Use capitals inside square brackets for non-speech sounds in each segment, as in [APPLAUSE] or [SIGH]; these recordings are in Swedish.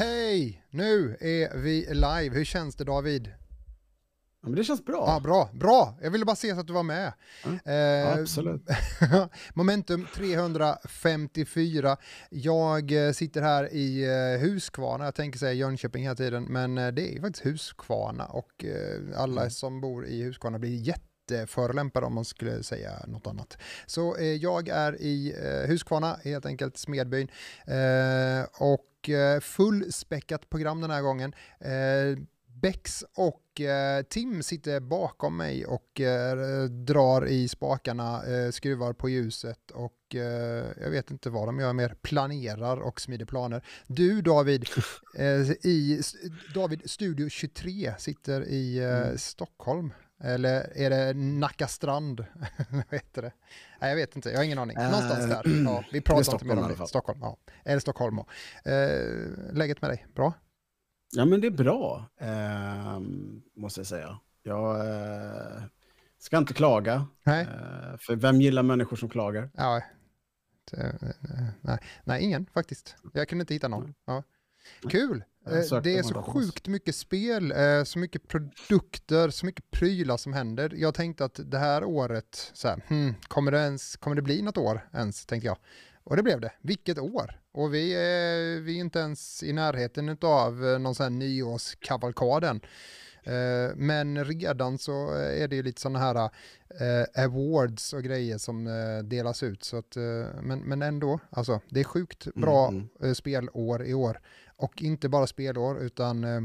Yay! Nu är vi live. Hur känns det David? Ja, men det känns bra. Ja, bra, bra. Jag ville bara se så att du var med. Ja, Eh, absolut. [LAUGHS] Momentum 354. Jag eh, sitter här i eh, Huskvarna, jag tänker säga Jönköping hela tiden, men eh, det är faktiskt Huskvarna och alla Mm. som bor i Huskvarna blir jätteförolämpade om man skulle säga något annat. Så eh, jag är i eh, Huskvarna, helt enkelt Smedbyn, eh, och eh, fullspäckat program den här gången. Eh, Bex och eh, Tim sitter bakom mig och drar i spakarna, skruvar på ljuset och jag vet inte vad de gör mer, planerar och smider planer. Du David, [LAUGHS] i David Studio 23 sitter i Mm. Stockholm. Eller är det Nacka strand? [LAUGHS] vad heter det? Nej, jag vet inte, jag har ingen aning. Någonstans Eh, där. [CLEARS THROAT] Ja, vi pratar inte mer om det. Stockholm, ja. Eller Stockholm. Ja. Eh, läget med dig? Bra? Ja, men det är bra, ehm, måste jag säga. Jag ska inte klaga. Nej? För vem gillar människor som klagar? Ja, nej, nej, ingen faktiskt. Jag kunde inte hitta någon. Ja. Kul! Eh, Det är så sjukt mycket spel, eh, så mycket produkter, så mycket prylar som händer. Jag tänkte att det här året, så här, hmm, kommer, det ens, kommer det bli något år ens, tänkte jag. Och det blev det. Vilket år! Och vi är, vi är inte ens i närheten av någon sån här nyårskavalkad än. Eh, Men redan så är det ju lite sådana här eh, awards och grejer som eh, delas ut. Så att, eh, men, men ändå, alltså, det är sjukt bra Mm, eh, spelår i år. Och inte bara spelår utan eh,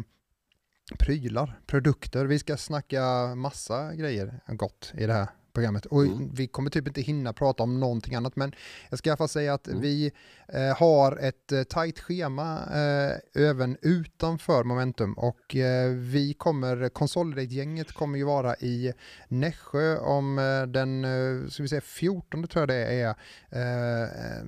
prylar, produkter. Vi ska snacka massa grejer gott i det här programmet. Och Mm. vi kommer typ inte hinna prata om någonting annat men jag ska i alla fall säga att Mm. vi eh, har ett eh, tajt schema eh, även utanför Momentum och eh, vi kommer, Consolidate-gänget kommer ju vara i Nässjö om eh, den, eh, ska vi säga 14 tror jag det är, eh,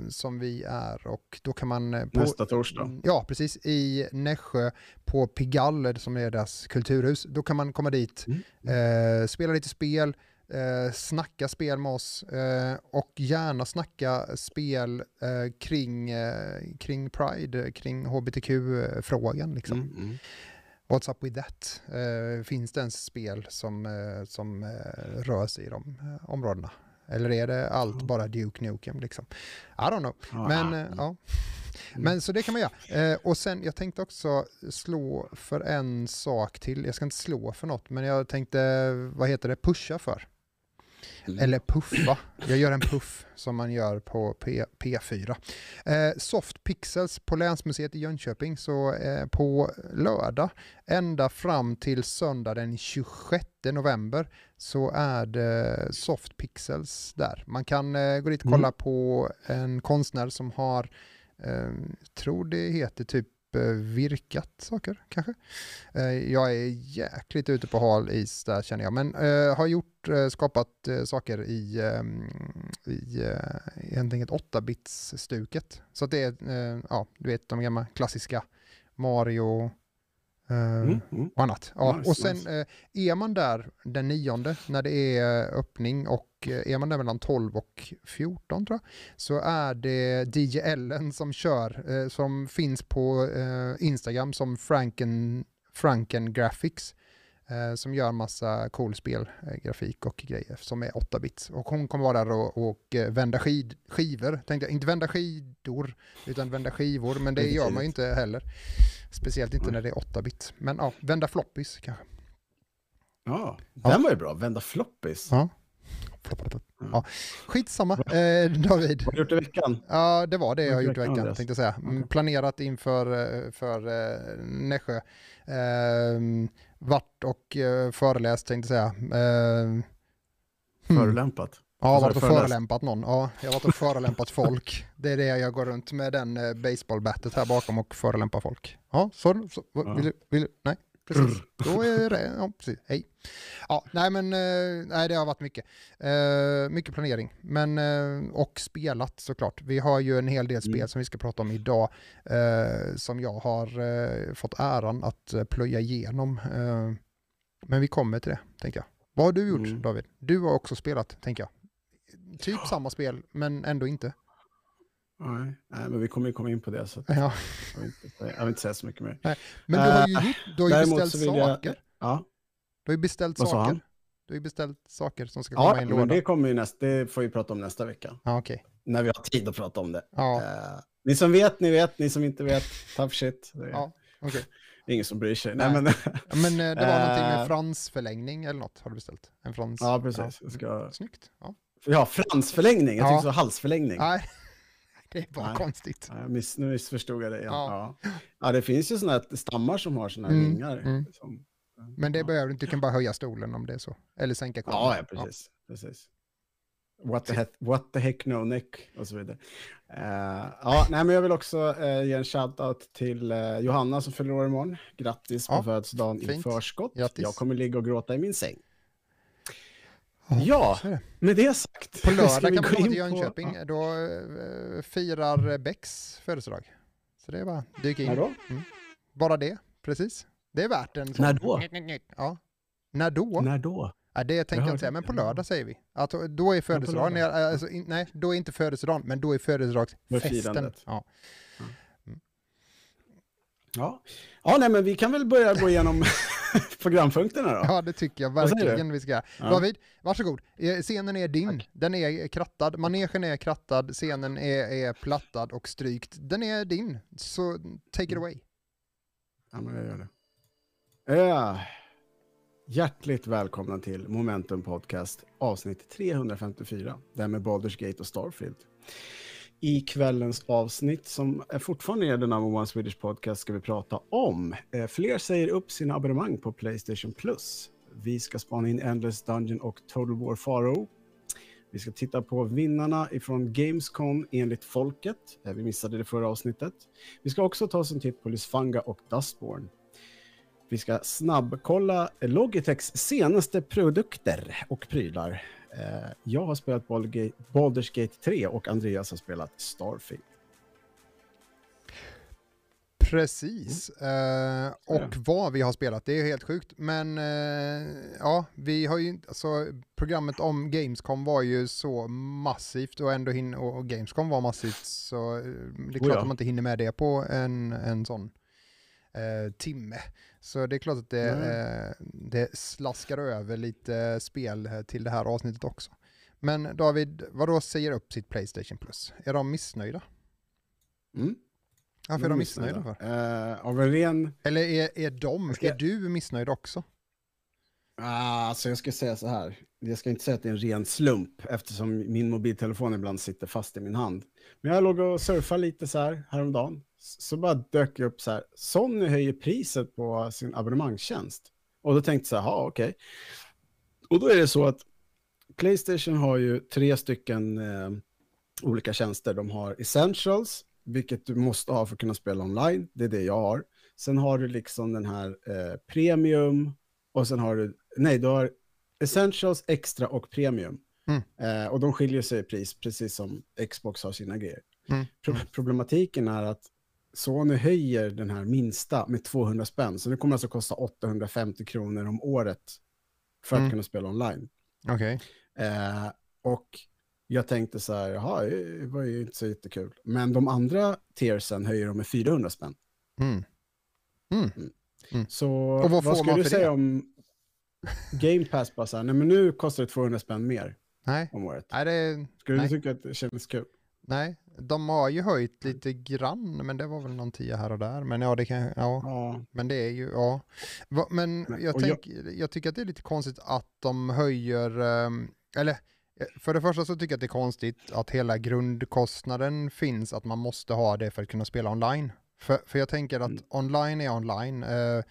som vi är och då kan man på, Nästa torsdag. Ja, precis. I Nässjö på Pigalle som är deras kulturhus. Då kan man komma dit, Mm. spela lite spel, eh, snacka spel med oss eh, och gärna snacka spel eh, kring, eh, kring Pride, kring hbtq-frågan. Liksom. Mm, mm. What's up with that? Eh, finns det ens spel som, eh, som rör sig i de områdena? Eller är det allt Ja. bara Duke Nukem? Liksom? I don't know. Ja, Men, ah, eh, mm. ja. Men så det kan man göra. Och sen, jag tänkte också slå för en sak till. Jag ska inte slå för något, men jag tänkte, vad heter det, pusha för. Mm. Eller puffa. Jag gör en puff som man gör på P- P4. Eh, Soft Pixels på Länsmuseet i Jönköping, så eh, på lördag ända fram till söndag den 26 november så är det Soft Pixels där. Man kan eh, gå dit och kolla Mm. på en konstnär som har, eh, tror det heter typ virkat saker kanske. Eh, jag är jäkligt ute på hal is där känner jag, men eh, har gjort, eh, skapat saker i, ehm, eh, i helt enkelt 8-bits-stuket. Så att det är, ja, du vet de gamla klassiska Mario, Mm, mm. och annat. Ja, Nice, och sen nice. eh, är man där den nionde när det är eh, öppning och eh, är man där mellan 12 och 14 tror jag, så är det DJ Ellen som kör, som finns på Instagram som Franken, Franken Graphics. Som gör massa cool spelgrafik och grejer som är 8-bits. Och hon kommer vara där och, och vända skid, skivor, tänkte jag. Inte vända skidor, utan vända skivor. Men det gör man ju inte heller. Speciellt inte Nej. när det är 8-bit. Men ja, vända floppis kanske. Ja, Ja. den var ju bra. Vända floppis. Ja. Ja. Skitsamma, eh, David. Vad har du gjort i veckan? Ja, det var det jag har gjort i veckan, veckan, tänkte jag säga. Mm. Planerat inför eh, för, eh, Nässjö. Eh, vart och eh, föreläst, tänkte jag säga. Eh, hmm. Förolämpat. Ja, Vad sa varit och förolämpat någon. Ja, jag har varit och förolämpat folk. Det är det jag går runt med den eh, baseballbattet här bakom och förolämpar folk. Ja, så, så Ja. vill, vill? Nej, precis. Då är det, ja precis, hej. Ja, nej men, eh, nej det har varit mycket. Eh, mycket planering, men, eh, och spelat såklart. Vi har ju en hel del spel Mm. som vi ska prata om idag, eh, som jag har fått äran att plöja igenom. Men vi kommer till det, tänker jag. Vad har du gjort Mm. David? Du har också spelat, tänker jag. Typ samma spel, men ändå inte. Nej, nej, men vi kommer ju komma in på det så Ja. jag, vill inte, säga- jag vill inte säga så mycket mer. Men du har ju, Eh, du har ju beställt jag... saker. Ja, Du har ju beställt Vad sa saker. Du har ju beställt saker som ska komma ja i en men låda. det kommer ju nästa, det får vi prata om nästa vecka. Ja, okej. När vi har tid att prata om det. Ja, Eh, ni som vet, ni vet. Ni som inte vet, tough shit. Det är ja, okej. [LAUGHS] ingen som bryr sig. Nej. Nej, men, Ja, Men eh, det var någonting med Eh. fransförlängning eller något har du bestältt? En frans... ja, precis. Jag ska... Snyggt. Ja. Ja, fransförlängning. Jag Ja. tyckte så halsförlängning. Nej, [LAUGHS] det är bara Nej. konstigt. Ja, miss, nu missförstod jag det. Ja. Ja. Ja. det finns ju sådana här stammar som har sådana här Mm, vingar. mm. Som, Men det behöver du inte, du kan bara höja stolen om det är så. Eller sänka kollen. Ja, ja, precis. precis. What, the heck, what the heck no neck och så vidare. Eh, ja, nej, men jag vill också eh, ge en shout-out till eh, Johanna som fyller år imorgon. Grattis på Ja, födelsedagen i fint. förskott. Grattis. Jag kommer ligga och gråta i min säng. Ja, med det sagt. På [LAUGHS] lördag vi kan gå man komma in till på- Jönköping. Ja. Då eh, firar Becks födelsedag. Så det är bara dyka in. När då? Bara det, precis. Det är värt en sån. När då? Ja. När då? När då? Ja, det tänker jag inte säga, men på lördag säger vi. Att då är födelsedagen, lördag. alltså, nej, då är inte födelsedagen, men då är födelsedagsfesten. firandet. Ja. Ja. ja, nej, men vi kan väl börja gå igenom [LAUGHS] programpunkterna då. ja, det tycker jag verkligen vi ska. Ja. David, varsågod. Eh, Scenen är din, Tack. den är krattad, manegen är krattad, scenen är, är plattad och strykt. Den är din, så take it away. Ja, men jag gör det. Ja. Hjärtligt välkomna till Momentum Podcast avsnitt 354. Det här med Baldur's Gate och Starfield. I kvällens avsnitt som är fortfarande är the number one Swedish podcast ska vi prata om. Eh, fler säger upp sina abonnemang på Playstation Plus. Vi ska spana in Endless Dungeon och Total War Faro. Vi ska titta på vinnarna ifrån Gamescom enligt folket. Eh, vi missade det förra avsnittet. Vi ska också ta oss en titt på Lysfanga och Dustborn. Vi ska snabbkolla Logitechs senaste produkter och prylar. Eh, Jag har spelat Baldur's Gate 3 och Andreas har spelat Starfield. Precis. Eh, Så är och vad vi har spelat, det är helt sjukt. Men eh, ja, vi har ju inte, alltså programmet om Gamescom var ju så massivt och ändå hin- och och Gamescom var massivt så eh, det är klart Oh ja. att man inte hinner med det på en, en sån eh, timme. Så det är klart att det, Nej. eh, det slaskar över lite spel eh, till det här avsnittet också. Men David, vad då säger upp sitt Playstation Plus? Är de missnöjda? Mm. Varför är de missnöjda för? Eh, av en ren... Eller är, är de, Ska- är du missnöjd också? Ah, alltså jag ska säga så här. Jag ska inte säga att det är en ren slump eftersom min mobiltelefon ibland sitter fast i min hand. Men jag låg och surfade lite så här häromdagen. Så bara dök jag upp så här. Sony höjer priset på sin abonnemangstjänst. Och då tänkte jag så här, ja okej. Och då är det så att Playstation har ju tre stycken eh, olika tjänster. De har Essentials, vilket du måste ha för att kunna spela online. Det är det jag har. Sen har du liksom den här eh, Premium och sen har du, nej du har Essentials, Extra och Premium. Mm. Eh, och de skiljer sig i pris, precis som Xbox har sina grejer. Mm. Pro- Problematiken är att Sony höjer den här minsta med 200 spänn, så det kommer alltså kosta 850 kronor om året för att Mm. kunna spela online. Okej. Eh, och jag tänkte så här, jaha, det var ju inte så jättekul. Men de andra tiersen höjer de med 400 spänn. Mm. Så Och vad vad skulle du säga det? om Game Pass bara så här, nej men nu kostar det 200 spänn mer Nej, om året. nej, det, Skulle nej. du tycka att det kändes kul? Nej, de har ju höjt lite grann, men det var väl någon tia här och där. Men ja, det kan, ja, Ja. men det är ju, ja. Va, men jag, tänk, jag... tycker att det är lite konstigt att de höjer, ehm, eller eh, för det första så tycker jag att det är konstigt att hela grundkostnaden finns, att man måste ha det för att kunna spela online. För, för jag tänker att Mm. online är online. Eh,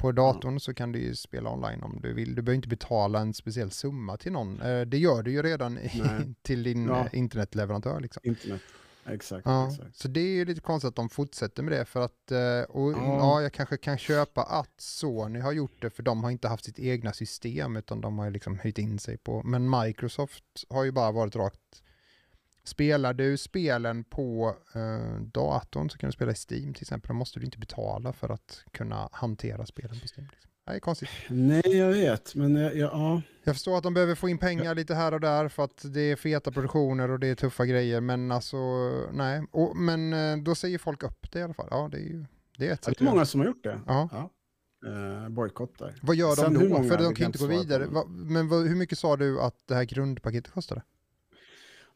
på datorn så kan du ju spela online om du vill. Du behöver inte betala en speciell summa till någon. Eh, det gör du ju redan [LAUGHS] till din Ja. eh, internetleverantör. Liksom. Internet. Exakt. Ja, exakt. så det är ju lite konstigt att de fortsätter med det för att, eh, och, ja. Ja. jag kanske kan köpa att Sony har gjort det för de har inte haft sitt egna system utan de har ju liksom höjt in sig på, men Microsoft har ju bara varit rakt, spelar du spelen på eh, datorn så kan du spela i Steam till exempel, då måste du inte betala för att kunna hantera spelen på Steam. Liksom. det är konstigt. Nej, jag vet, men jag, jag, ja. Jag förstår att de behöver få in pengar lite här och där för att det är feta produktioner och det är tuffa grejer, men alltså nej. Och, men eh, då säger folk upp det i alla fall. Ja, det är ju det är ett sätt Det är många som har gjort det. Ja. Ja. Uh, bojkottar. Vad gör Sen de då? För de kan inte gå på. vidare. Men hur mycket sa du att det här grundpaketet kostade?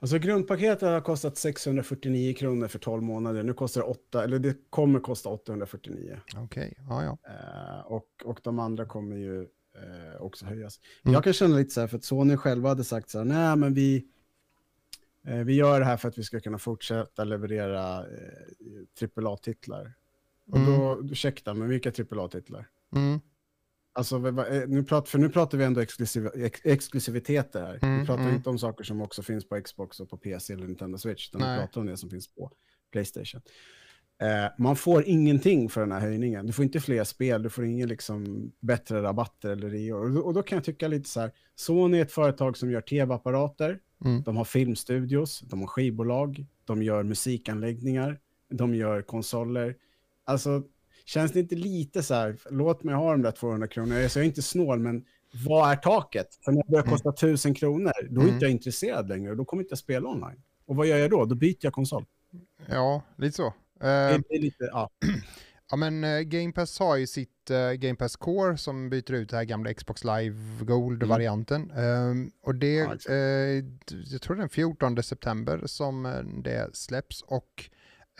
Alltså grundpaketet har kostat 649 kronor för 12 månader. Nu kostar det 8, eller det kommer kosta 849. Okej, ja ja. Eh, och, och de andra kommer ju eh, också höjas. Mm. Jag kan känna lite så här, för att Sony själva hade sagt så här, nej men vi, eh, vi gör det här för att vi ska kunna fortsätta leverera eh, AAA-titlar. Och Mm. då, ursäkta, men vilka AAA-titlar? Mm. Alltså, eh, nu pratar, för nu pratar vi ändå exklusiv, ex, exklusiviteter här. Mm, vi pratar mm. inte om saker som också finns på Xbox och på PC eller Nintendo Switch, utan Nej. vi pratar om det som finns på Playstation. Eh, man får ingenting för den här höjningen. Du får inte fler spel, du får ingen liksom bättre rabatter eller reor. Och, då- och då kan jag tycka lite så här, Sony är ett företag som gör tv-apparater, Mm. de har filmstudios, de har skivbolag, de gör musikanläggningar, de gör konsoler. Alltså, känns det inte lite så här, låt mig ha de där 200 kronor, alltså, jag är inte snål, men vad är taket? För när det börjar kosta 1000 kronor, då är Mm. inte jag intresserad längre och då kommer inte jag spela online. Och vad gör jag då? Då byter jag konsol. Ja, lite så. Det är lite, ja. [CLEARS THROAT] Ja men eh, Game Pass har ju sitt eh, Game Pass Core som byter ut det här gamla Xbox Live Gold-varianten. Ehm, och det, Mm. Ja, d- jag tror det är den 14 september som det släpps och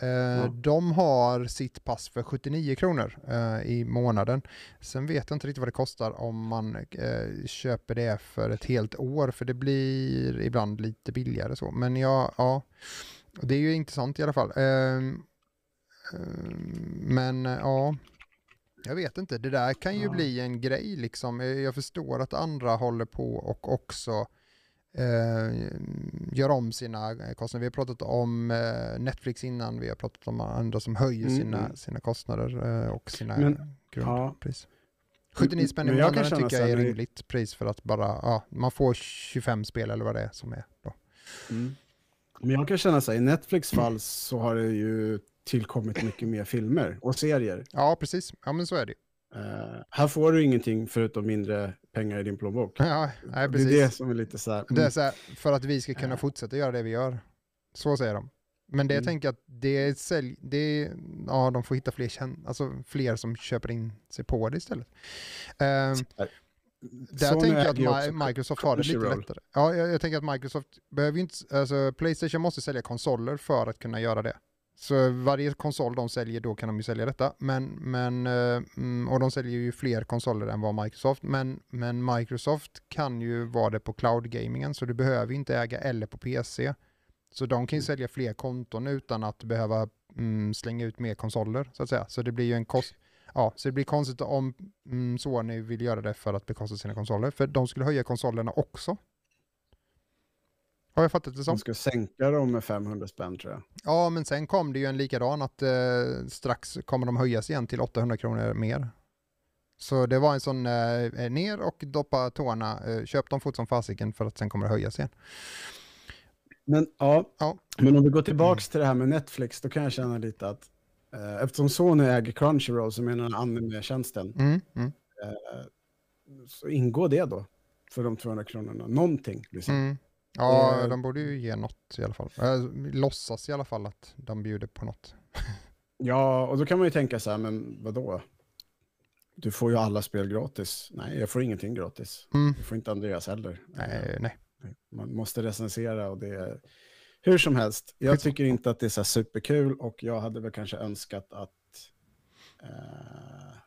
eh, de har sitt pass för 79 kronor eh, i månaden. Sen vet jag inte riktigt vad det kostar om man eh, köper det för ett helt år för det blir ibland lite billigare så. Men ja, ja det är ju intressant i alla fall. Ehm, men ja, jag vet inte. Det där kan ju Ja. bli en grej liksom. Jag förstår att andra håller på och också eh, gör om sina kostnader. Vi har pratat om eh, Netflix innan, vi har pratat om andra som höjer Mm, sina, mm. sina kostnader eh, och sina Men- grundpris. 79 spänn i jag månaden tycker jag är rimligt pris för att bara, ja, man får 25 spel eller vad det är som är då. Mm. Men jag kan känna så här, i Netflix fall så har det ju tillkommit mycket mer filmer och serier. Ja, precis. Ja, men så är det ju. Eh, här får du ingenting förutom mindre pengar i din plånbok. Ja, nej, det precis. är det som är lite så här... mm. Det är så här, för att vi ska kunna Ja. fortsätta göra det vi gör. Så säger de. Men det jag Mm. tänker att det är sälj, det är, ja de får hitta fler, alltså fler som köper in sig på det istället. Ehm, där Sony tänker jag att Microsoft har det lite Crunchyroll. lättare. Ja, jag, jag tänker att Microsoft behöver inte, alltså Playstation måste sälja konsoler för att kunna göra det. Så varje konsol de säljer, då kan de ju sälja detta. Men, men, eh, mm, och de säljer ju fler konsoler än vad Microsoft. Men, men Microsoft kan ju vara det på cloud-gamingen, så du behöver inte äga eller på PC. Så de kan ju sälja fler konton utan att behöva mm, slänga ut mer konsoler, så att säga. Så det blir ju en kost... Ja, så det blir konstigt om mm, Sony vill göra det för att bekosta sina konsoler. För de skulle höja konsolerna också. Har jag fattat det som? De ska sänka dem med 500 spänn tror jag. Ja, men sen kom det ju en likadan att eh, strax kommer de höjas igen till 800 kronor mer. Så det var en sån eh, ner och doppa tårna, eh, köp dem fort som fasiken för att sen kommer det höjas igen. Men, ja. Ja. men om vi går tillbaka till det här med Netflix, då kan jag känna lite att eh, eftersom Sony äger Crunchyroll, som är den anime-tjänsten, Mm, mm, eh, så ingår det då för de 200 kronorna. Någonting. Liksom. mm. Ja, Eh, de borde ju ge något i alla fall. Eh, låtsas i alla fall att de bjuder på något. [LAUGHS] Ja, och då kan man ju tänka så här, men vadå? Du får ju alla spel gratis. Nej, jag får ingenting gratis. Mm. Det får inte Andreas heller. Nej, nej. Man måste recensera och det är hur som helst. Jag tycker inte att det är så superkul och jag hade väl kanske önskat att eh,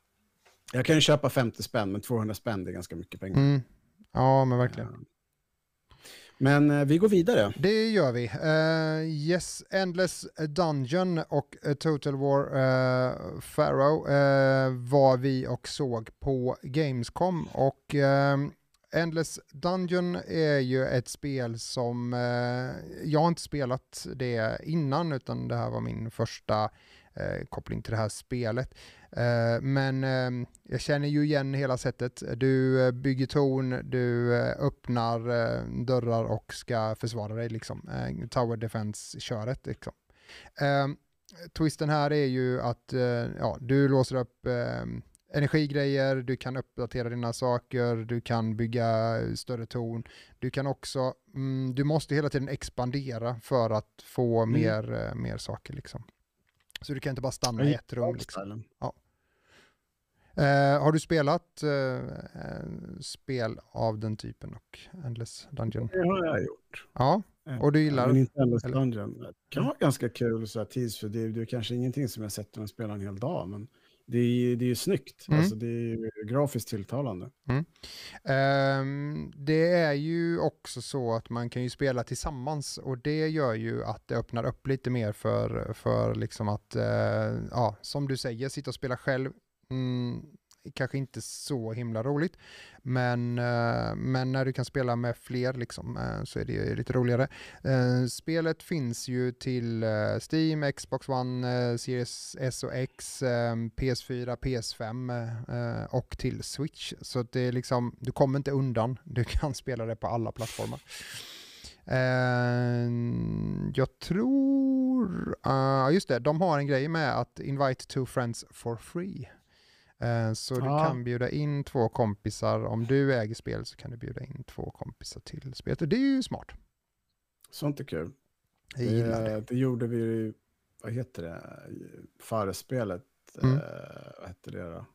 jag kan ju köpa 50 spänn, men 200 spänn är ganska mycket pengar. Mm. Ja, men verkligen. Men eh, vi går vidare. Det gör vi. Uh, yes, Endless Dungeon och Total War uh, Pharaoh uh, var vi och såg på Gamescom. Och uh, Endless Dungeon är ju ett spel som jag har inte spelat det innan utan det här var min första koppling till det här spelet. Eh, men eh, jag känner ju igen hela sättet. Du eh, bygger torn, du eh, öppnar dörrar och ska försvara dig liksom. Tower Defense-köret liksom. Eh, twisten här är ju att ja, du låser upp eh, energigrejer, du kan uppdatera dina saker, du kan bygga större torn. Du kan också, mm, du måste hela tiden expandera för att få Mm. mer, mer saker liksom. Så du kan inte bara stanna i ett rum. Liksom. Stylen. Eh, har du spelat eh, eh, spel av den typen och Endless Dungeon? Det har jag gjort. Ja, och du gillar... Men inte Endless eller- Dungeon. Det kan vara ganska kul så här tidsfördriv. Det är kanske ingenting som jag sätter och spelar en hel dag, men det är, det är ju snyggt. Mm. Alltså, det är grafiskt tilltalande. Ehm, det är ju också så att man kan ju spela tillsammans och det gör ju att det öppnar upp lite mer för, för liksom att, eh, ja, som du säger, sitta och spela själv. Mm, kanske inte så himla roligt, men, eh, men när du kan spela med fler liksom, eh, så är det ju lite roligare. Eh, spelet finns ju till Steam, Xbox One, Series S och X, PS4, PS5 och till Switch. Så det är liksom, du kommer inte undan, du kan [LAUGHS] spela det på alla plattformar. Uh, jag tror, uh, just det, de har en grej med att invite two friends for free. Eh, Så du Ja. kan bjuda in två kompisar, om du äger spel så kan du bjuda in två kompisar till spelet. Och det är ju smart. Sånt är kul. Jag gillar det. Det, det gjorde vi vad heter det, före spelet. Mm. Eh, vad hette det då?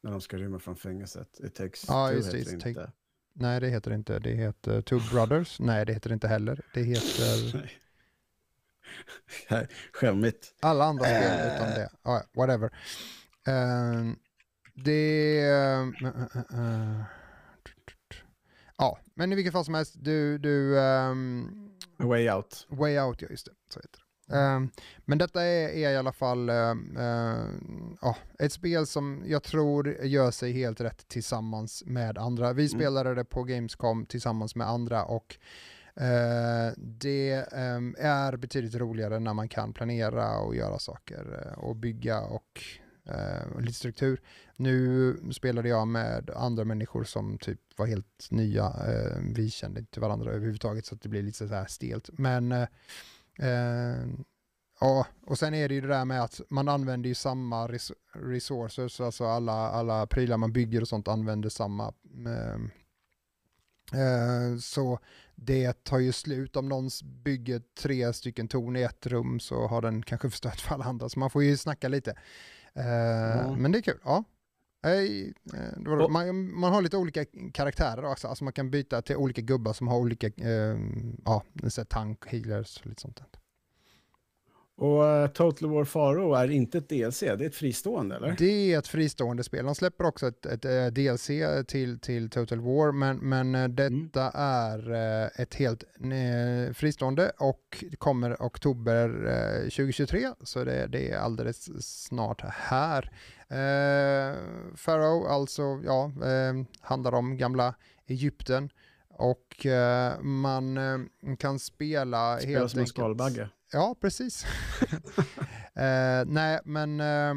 När de ska rymma från fängelset. It takes Ja, two just heter det inte. Nej, det heter det inte. Det heter Two Brothers. Nej, det heter det inte heller. Det heter. [LAUGHS] [LAUGHS] Skämmigt. alla andra spel Eh. utom det. Ja, whatever. Eh, det... eh, eh, ja, men i vilket fall som helst, du... du A way out. Way Out, ja just det. Så heter det. Ehm, men detta är, är i alla fall ja, ett spel som jag tror gör sig helt rätt tillsammans med andra. Vi Mm. spelade det på Gamescom tillsammans med andra och eh, det ehm, är betydligt roligare när man kan planera och göra saker eh, och bygga och eh, lite struktur. Nu spelade jag med andra människor som typ var helt nya. Eh, vi kände inte varandra överhuvudtaget så att det blir lite så här stelt. Men eh, eh ja, och sen är det ju det där med att man använder ju samma res resources, alltså alla, alla prylar man bygger och sånt använder samma. Ehm, eh, så det tar ju slut om någon bygger tre stycken torn i ett rum så har den kanske förstört för alla andra. Så man får ju snacka lite. Eh, Men det är kul. Ja. Nej, eh, man, man har lite olika karaktärer också. Alltså man kan byta till olika gubbar som har olika eh, ja, tank, healers och lite sånt. Och eh, Total War Faro är inte ett DLC, det är ett fristående eller? Det är ett fristående spel. De släpper också ett, ett, eh, DLC till, till Total War, men, men eh, detta är eh, ett helt fristående och kommer oktober eh, 2023, så det, det är alldeles snart här. Eh, Pharaoh, alltså, ja, eh, handlar om gamla Egypten och eh, man kan spela Spelar helt som en skalbagge. Ja, precis. [LAUGHS] eh, nej, men eh,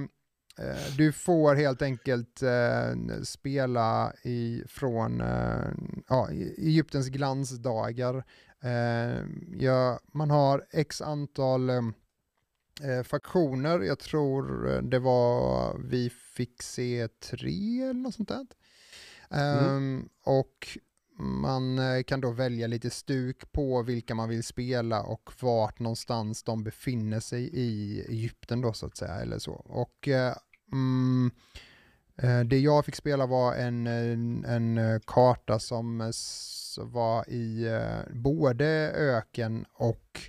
eh, du får helt enkelt eh, spela i, från eh, ja, Egyptens glansdagar. Eh, ja, man har x antal eh, faktioner. Jag tror det var, vi fick se tre eller något sånt där. Ehm, och man eh, kan då välja lite stuk på vilka man vill spela och vart någonstans de befinner sig i Egypten då så att säga. Eller så. Och eh, mm, eh, det jag fick spela var en, en, karta som var i både öken och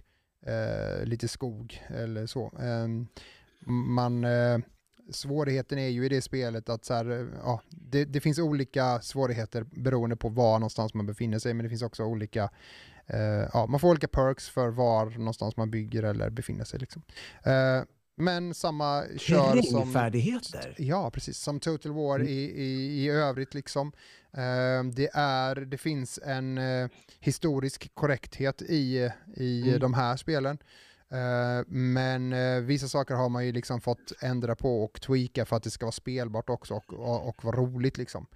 eh, lite skog eller så. Ehm, man, eh, svårigheten är ju i det spelet att så här, eh, ja, det, det finns olika svårigheter beroende på var någonstans man befinner sig, men det finns också olika, eh, ja, man får olika perks för var någonstans man bygger eller befinner sig. Liksom. Eh, men samma kör som... Terrängfärdigheter. Ja, precis. Som Total War Mm. i, i, i övrigt. Liksom. Eh, det, är, det finns en eh, historisk korrekthet i, i Mm. de här spelen. Eh, men eh, vissa saker har man ju liksom fått ändra på och tweaka för att det ska vara spelbart också och, och, och vara roligt. Liksom.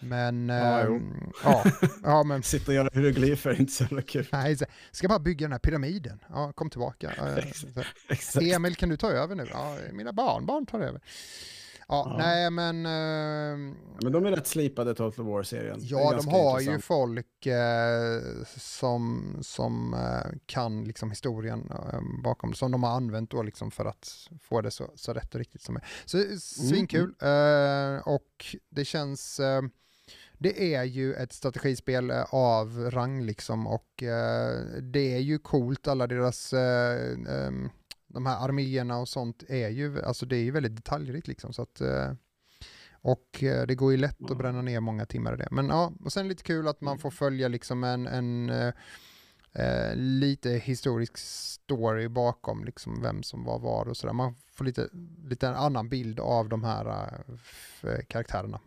Men, Ja, jo. ja, ja, [LAUGHS] men Sitta och göra hieroglyfer är inte så jävla kul. nej, ska bara bygga den här pyramiden. Ja, kom tillbaka. [LAUGHS] Exakt. Emil, kan du ta över nu? Ja, mina barnbarn tar över. Ja, Ja. nej men... eh, Men de är rätt slipade Total War-serien. Ja, de har ju intressant. folk eh, som, som eh, kan liksom historien eh, bakom, som de har använt då liksom för att få det så, så rätt och riktigt som är. Så Mm, svinkul. Eh, och det känns, eh, det är ju ett strategispel av rang liksom och det är ju coolt, alla deras ehm, de här arméerna och sånt är ju, alltså det är ju väldigt detaljrikt liksom så att eh, och eh, det går ju lätt att bränna ner många timmar i det. Men ja, och sen lite kul att man Mm. får följa liksom en, en eh, eh, lite historisk story bakom liksom vem som var var och sådär. Man får lite, lite en annan bild av de här karaktärerna.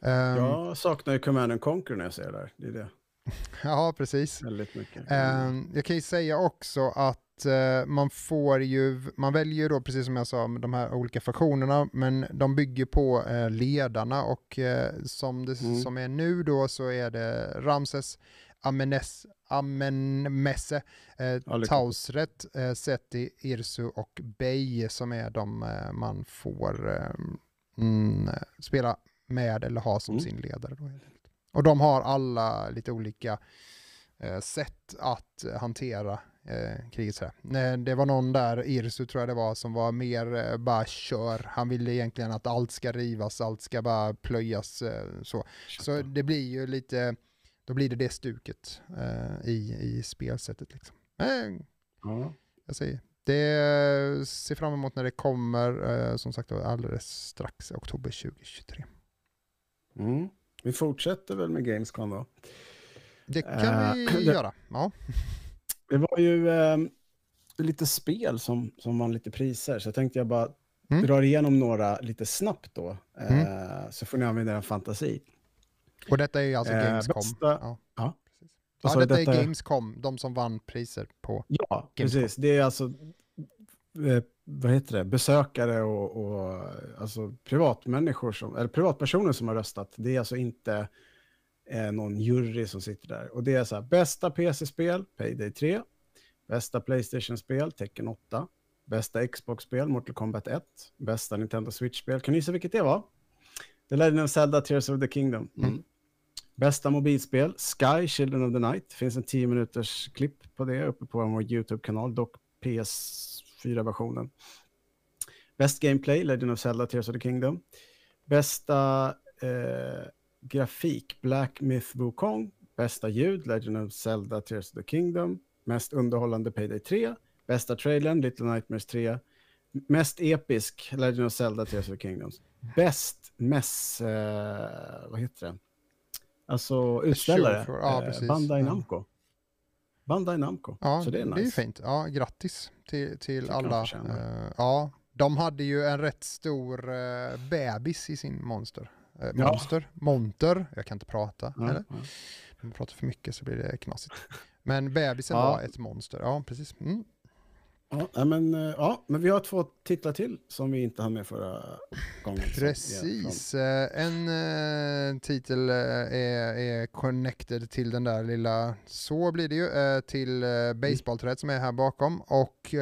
Ehm, Jag saknar ju Command and Conquer när jag ser det där. Det är det. [LAUGHS] ja, precis. Väldigt mycket. Ehm, jag kan ju säga också att eh, man får ju, man väljer då precis som jag sa med de här olika faktionerna, men de bygger på eh, ledarna och eh, som det Mm. som är nu då så är det Ramses, Amenes, Amenmesse, eh. Tausret, eh, Seti, Irsu och Bey som är de eh, man får eh, mm, spela med eller ha som Mm. sin ledare. Då. Och de har alla lite olika eh, sätt att hantera eh, kriget. Det var någon där, Irsu tror jag det var, som var mer eh, bara kör. Han ville egentligen att allt ska rivas, allt ska bara plöjas. Eh, så. så det blir ju lite, då blir det det stuket eh, i, i spelsättet. Liksom. Men Ja. jag säger, det ser fram emot när det kommer, eh, som sagt alldeles strax, oktober 2023. Mm. Vi fortsätter väl med Gamescom då. Det kan Eh, vi [CLEARS THROAT] göra. Ja. Det var ju eh, lite spel som, som vann lite priser, så jag tänkte jag bara Mm. drar igenom några lite snabbt då, eh, så får ni använda er fantasi. Och detta är ju alltså Eh, Gamescom. bästa- Ja, ja. ja detta, är detta är- Gamescom, de som vann priser på... Ja, Gamescom. precis. Det är alltså eh, vad heter det, besökare och, och alltså privatmänniskor som, eller privatpersoner som har röstat. Det är alltså inte eh, någon jury som sitter där. Och det är så här, bästa PC-spel, Payday 3. Bästa Playstation-spel, Tekken 8. Bästa Xbox-spel, Mortal Kombat 1. Bästa Nintendo Switch-spel, kan ni gissa vilket det var? The Legend of Zelda, Tears of the Kingdom. Mm. Bästa mobilspel, Sky, Children of the Night. Det finns en 10 minuters klipp på det uppe på vår YouTube-kanal, dock PS4-versionen. Bäst Gameplay, Legend of Zelda, Tears of the Kingdom. Bästa eh, grafik, Black Myth Wukong. Bästa ljud, Legend of Zelda, Tears of the Kingdom. Mest underhållande, Payday 3. Bästa trailern, Little Nightmares 3. Mest episk, Legend of Zelda, Tears of the Kingdom. Bäst mess, eh, vad heter det? Alltså utställare, Show for- ja, eh. Bandai. Namco. Bandai Namco, Ja, så det är nice. ju fint. Ja, grattis till, till alla. eh, ja, de hade ju en rätt stor uh, bebis i sin monster. Eh, Ja. monster? Monter? Jag kan inte prata. Ja, Eller? ja. Om jag pratar för mycket så blir det knasigt. Men bebisen var ett monster. Ja, precis. Mm. Ja, men, eh, ja, men vi har två titlar till som vi inte hann med förra gången. som Precis. Eh, En eh, titel är, är connected till den där lilla, så blir det ju, till uh, baseballträet som är här bakom. Och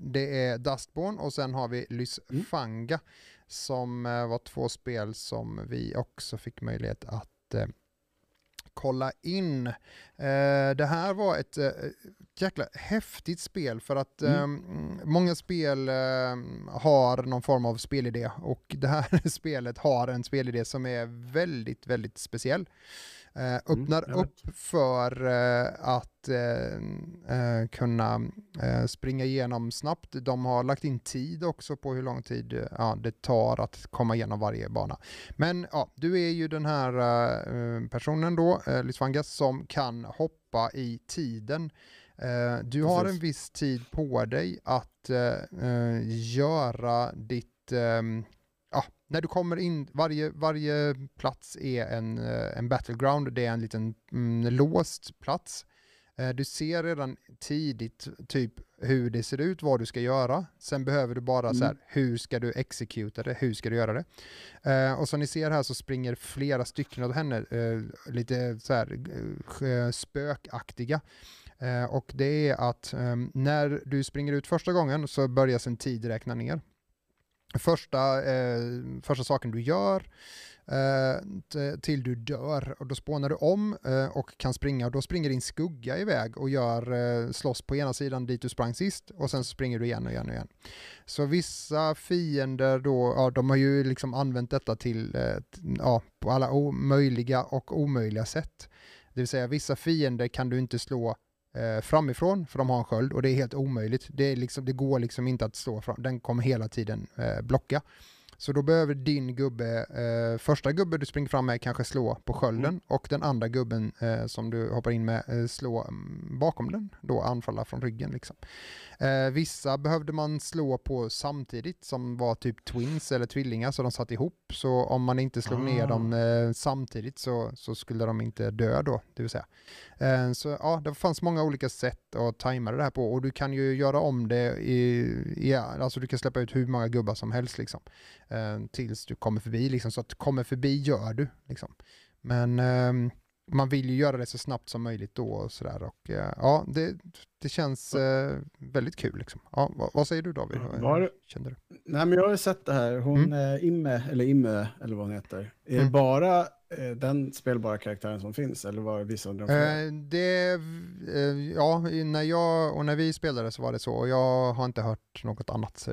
det är Dustborn och sen har vi Lysfanga som eh, var två spel som vi också fick möjlighet att kolla in. Eh, det här var ett eh, jäkla häftigt spel för att Mm. eh, många spel eh, har någon form av spelidé och det här [LAUGHS] spelet har en spelidé som är väldigt, väldigt speciell. Eh, öppnar jag vet. upp för eh, att eh, eh, kunna eh, springa igenom snabbt. De har lagt in tid också på hur lång tid ja, det tar att komma igenom varje bana. Men ja, du är ju den här eh, personen då, eh, Lysvangas, som kan hoppa i tiden. Du har Precis. en viss tid på dig att göra ditt ja, när du kommer in, varje, varje plats är en, eh, en battleground, det är en liten mm, låst plats. Eh, Du ser redan tidigt typ hur det ser ut, vad du ska göra. Sen behöver du bara så här, Mm. hur ska du executa det, hur ska du göra det? Eh, och som ni ser här så springer flera stycken av henne, eh, lite så här eh, spökaktiga. Eh, och det är att eh, när du springer ut första gången så börjar en tid räkna ner första, eh, första saken du gör eh, till du dör. Och då spånar du om eh, och kan springa och då springer din skugga iväg och gör, eh, slåss på ena sidan dit du sprang sist och sen så springer du igen och igen och igen. Så vissa fiender då, ja de har ju liksom använt detta till, eh, ja, på alla möjliga och omöjliga sätt. Det vill säga vissa fiender kan du inte slå eh, framifrån för de har en sköld och det är helt omöjligt. Det, är liksom, det går liksom inte att stå fram, den kommer hela tiden eh, blocka. Så då behöver din gubbe, eh, första gubbe du springer fram med kanske slå på skölden mm. och den andra gubben eh, som du hoppar in med eh, slå mm, bakom den, då anfalla från ryggen liksom. Eh, vissa behövde man slå på samtidigt som var typ twins eller tvillingar så de satt ihop. Så om man inte slog ah. ner dem eh, samtidigt så, så skulle de inte dö då, det vill säga. Eh, så ja, det fanns många olika sätt att tajma det här på och du kan ju göra om det i, i alltså du kan släppa ut hur många gubbar som helst liksom. Eh, tills du kommer förbi liksom, så att kommer förbi gör du liksom. Men ehm, man vill ju göra det så snabbt som möjligt då och sådär. Och eh, ja, det, det känns eh, väldigt kul liksom. Ja, vad, vad säger du David? Var, Kände du? Nej men jag har sett det här, hon mm. eh, Imme, eller Imme, eller vad hon heter. Är mm. det bara eh, den spelbara karaktären som finns, eller var vissa undrar eh, Det, eh, ja, när jag och när vi spelade så var det så, och jag har inte hört något annat. Så,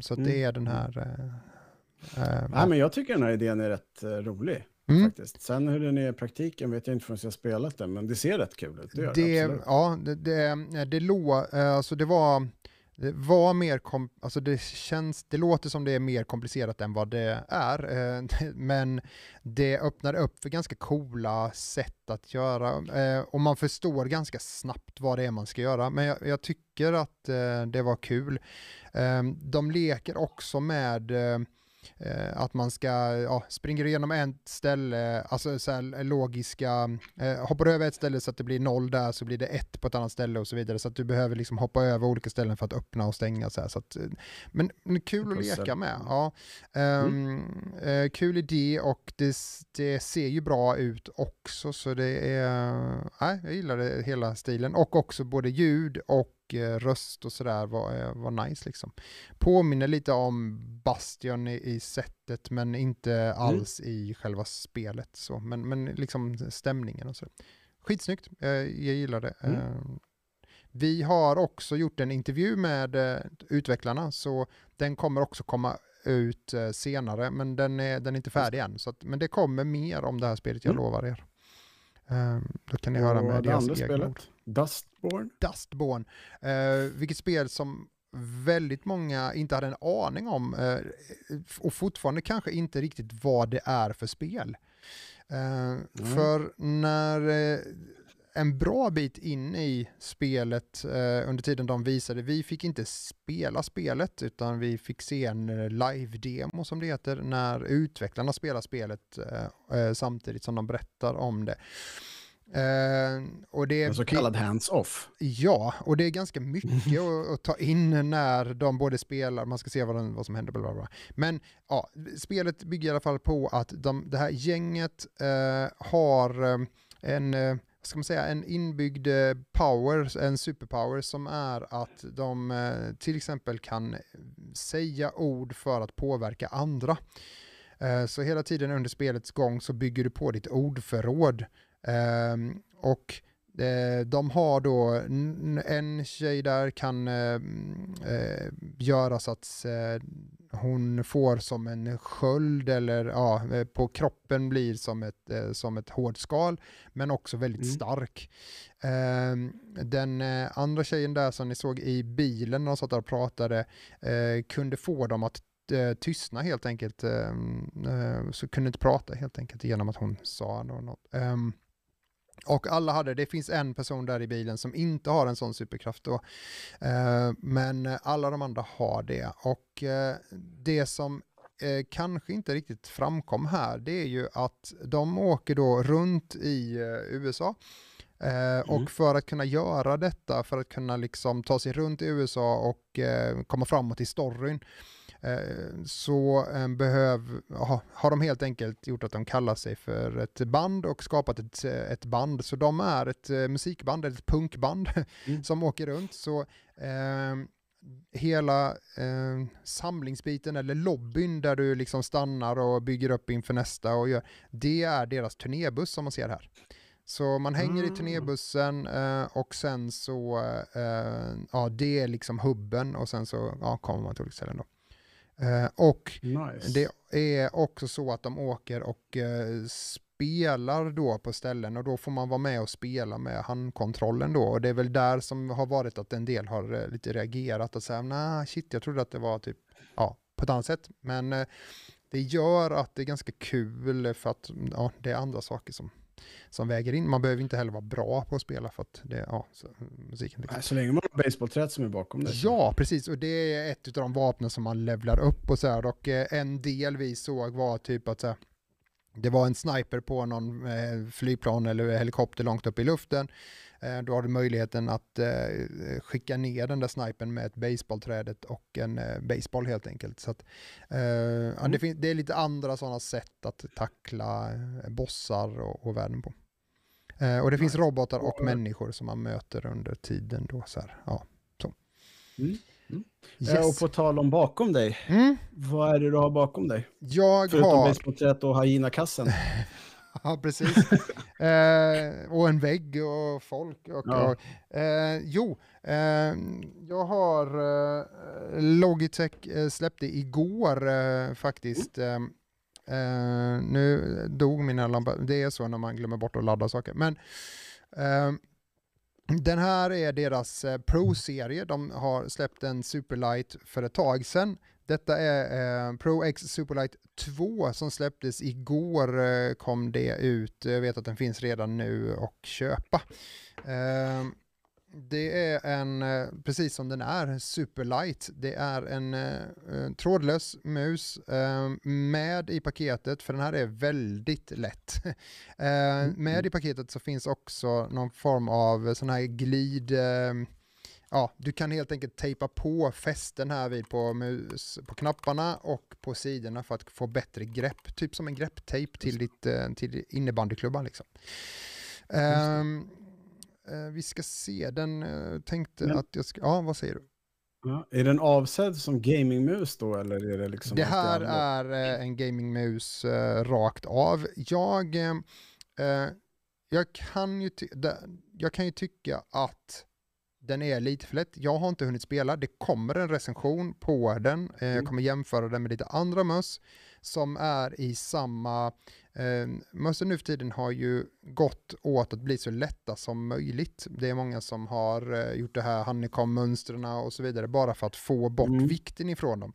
så mm. det är den här... Eh, Nej men jag tycker den här idén är rätt rolig. Mm. Faktiskt. Sen hur den är i praktiken vet jag inte förrän jag spelat den, men det ser rätt kul ut. Det, det, det ja, det, det, det, lå, eh, alltså det var... Det var mer, kom, alltså det känns, det låter som det är mer komplicerat än vad det är, eh, [LAUGHS] men det öppnar upp för ganska coola sätt att göra eh, och man förstår ganska snabbt vad det är man ska göra. Men jag, jag tycker att det var kul. de leker också med att man ska, ja, springer igenom ett ställe, alltså så här, logiska, eh, hoppar över ett ställe så att det blir noll där så blir det ett på ett annat ställe och så vidare. Så att du behöver liksom hoppa över olika ställen för att öppna och stänga. Så här, så att, eh, men, men kul att leka med. Ja. Um, mm. eh, kul idé och det, det ser ju bra ut också så det är, nej, jag gillar det, hela stilen och också både ljud och Eh, röst och sådär var, eh, var nice liksom. Påminner lite om Bastion i, i sättet men inte mm. alls mm. i själva spelet så. Men, men liksom stämningen och så. Skitsnyggt, eh, jag gillar det. Mm. Vi har också gjort en intervju med utvecklarna så den kommer också komma ut senare men den är, den är inte färdig än. Så att, men det kommer mer om det här spelet, jag mm. lovar er. Då kan ni och höra med deras egna ord. Dustborn? Dustborn, uh, vilket spel som väldigt många inte hade en aning om uh, och fortfarande kanske inte riktigt vad det är för spel. Uh, mm. För när en bra bit in i spelet under tiden de visade, vi fick inte spela spelet utan vi fick se en live-demo som det heter när utvecklarna spelar spelet samtidigt som de berättar om det. Uh, och det är, så kallad hands-off. Ja, och det är ganska mycket [LAUGHS] att, att, ta in när de både spelar, man ska se vad, den, vad som händer, bla, bla, bla. Men ja, spelet bygger i alla fall på att de, det här gänget uh, har um, en, uh, ska man säga, en inbyggd power, en superpower som är att de till exempel kan säga ord för att påverka andra. Så hela tiden under spelets gång så bygger du på ditt ordförråd och eh, de har då, en tjej där kan eh, eh, göra så att hon får som en sköld eller ja, på kroppen blir som ett, som ett hårt skal, men också väldigt mm. stark. Ehm, den andra tjejen där som ni såg i bilen när de satt där och pratade kunde få dem att tystna helt enkelt, ehm, så kunde inte prata helt enkelt genom att hon sa något. Och alla hade, det finns en person där i bilen som inte har en sån superkraft då. Eh, men alla de andra har det. Och eh, det som eh, kanske inte riktigt framkom här, det är ju att de åker då runt i eh, USA. Eh, mm. Och för att kunna göra detta, för att kunna liksom ta sig runt i USA och eh, komma framåt i storyn, så eh, behöv, har de helt enkelt gjort att de kallar sig för ett band och skapat ett, ett band. Så de är ett eh, musikband, ett punkband mm. [LAUGHS] som åker runt. Så hela eh, samlingsbiten eller lobbyn där du liksom stannar och bygger upp inför nästa och gör, det är deras turnébuss som man ser här. Så man hänger mm. i turnébussen eh, och sen så, eh, ja det är liksom hubben och sen så ja, kommer man till olika ställen då. Eh, och nice. det är också så att de åker och eh, spelar då på ställen och då får man vara med och spela med handkontrollen då och det är väl där som har varit att en del har eh, lite reagerat och säga nej shit jag trodde att det var typ ja på ett annat sätt men det gör att det är ganska kul för att ja, det är andra saker som som väger in. Man behöver inte heller vara bra på att spela för att det, ja, så, musiken liksom. Så länge man har basebollträt som är bakom det. Ja, precis. Och det är ett av de vapnen som man levlar upp och så här. Och eh, en del vi såg var typ att så här, det var en sniper på någon eh, flygplan eller helikopter långt upp i luften. Eh, då har du möjligheten att eh, skicka ner den där snipern med ett baseballträdet och en eh, baseball helt enkelt. Så att, mm. det, det, är lite andra sådana sätt att tackla bossar och, och världen på. Och det finns robotar och människor som man möter under tiden då. Så här, ja, så. Mm. Mm. Yes. Och på tal om bakom dig, mm. vad är det du har bakom dig? Jag Förutom har... basebollträdet och hyena-kassen. [LAUGHS] [LAUGHS] ja, precis. eh, och en vägg och folk. Och, ja. och eh, jo, eh, jag har eh, Logitech eh, släppte igår eh, faktiskt. Mm. nu dog mina lampor, det är så när man glömmer bort att ladda saker. Men den här är deras Pro-serie, de har släppt en Superlight för ett tag sedan. Detta är eh, Pro X Superlight 2 som släpptes igår eh, kom det ut. Jag vet att den finns redan nu och köpa. Eh, det är en, eh, precis som den är, Superlight. Det är en eh, trådlös mus eh, med i paketet, för den här är väldigt lätt. [LAUGHS] Mm, med mm. i paketet så finns också någon form av sån här glid ja, du kan helt enkelt tejpa på fästen här vid på, mus, på knapparna och på sidorna för att få bättre grepp, typ som en grepptejp till, ditt, eh, till innebandyklubban. Liksom. Um, vi ska se, den uh, tänkte Men, att jag ska, ja vad säger du? Är den avsedd som gamingmus då eller är det liksom? Det här är en gamingmus rakt av. Jag, jag, kan ju jag kan ju tycka att den är lite för lätt. Jag har inte hunnit spela. Det kommer en recension på den. Eh, jag mm. kommer jämföra den med lite andra möss som är i samma... Eh, mössen nu för tiden har ju gått åt att bli så lätta som möjligt. Det är många som har eh, gjort det här honeycomb-mönstren och så vidare bara för att få bort mm. vikten ifrån dem.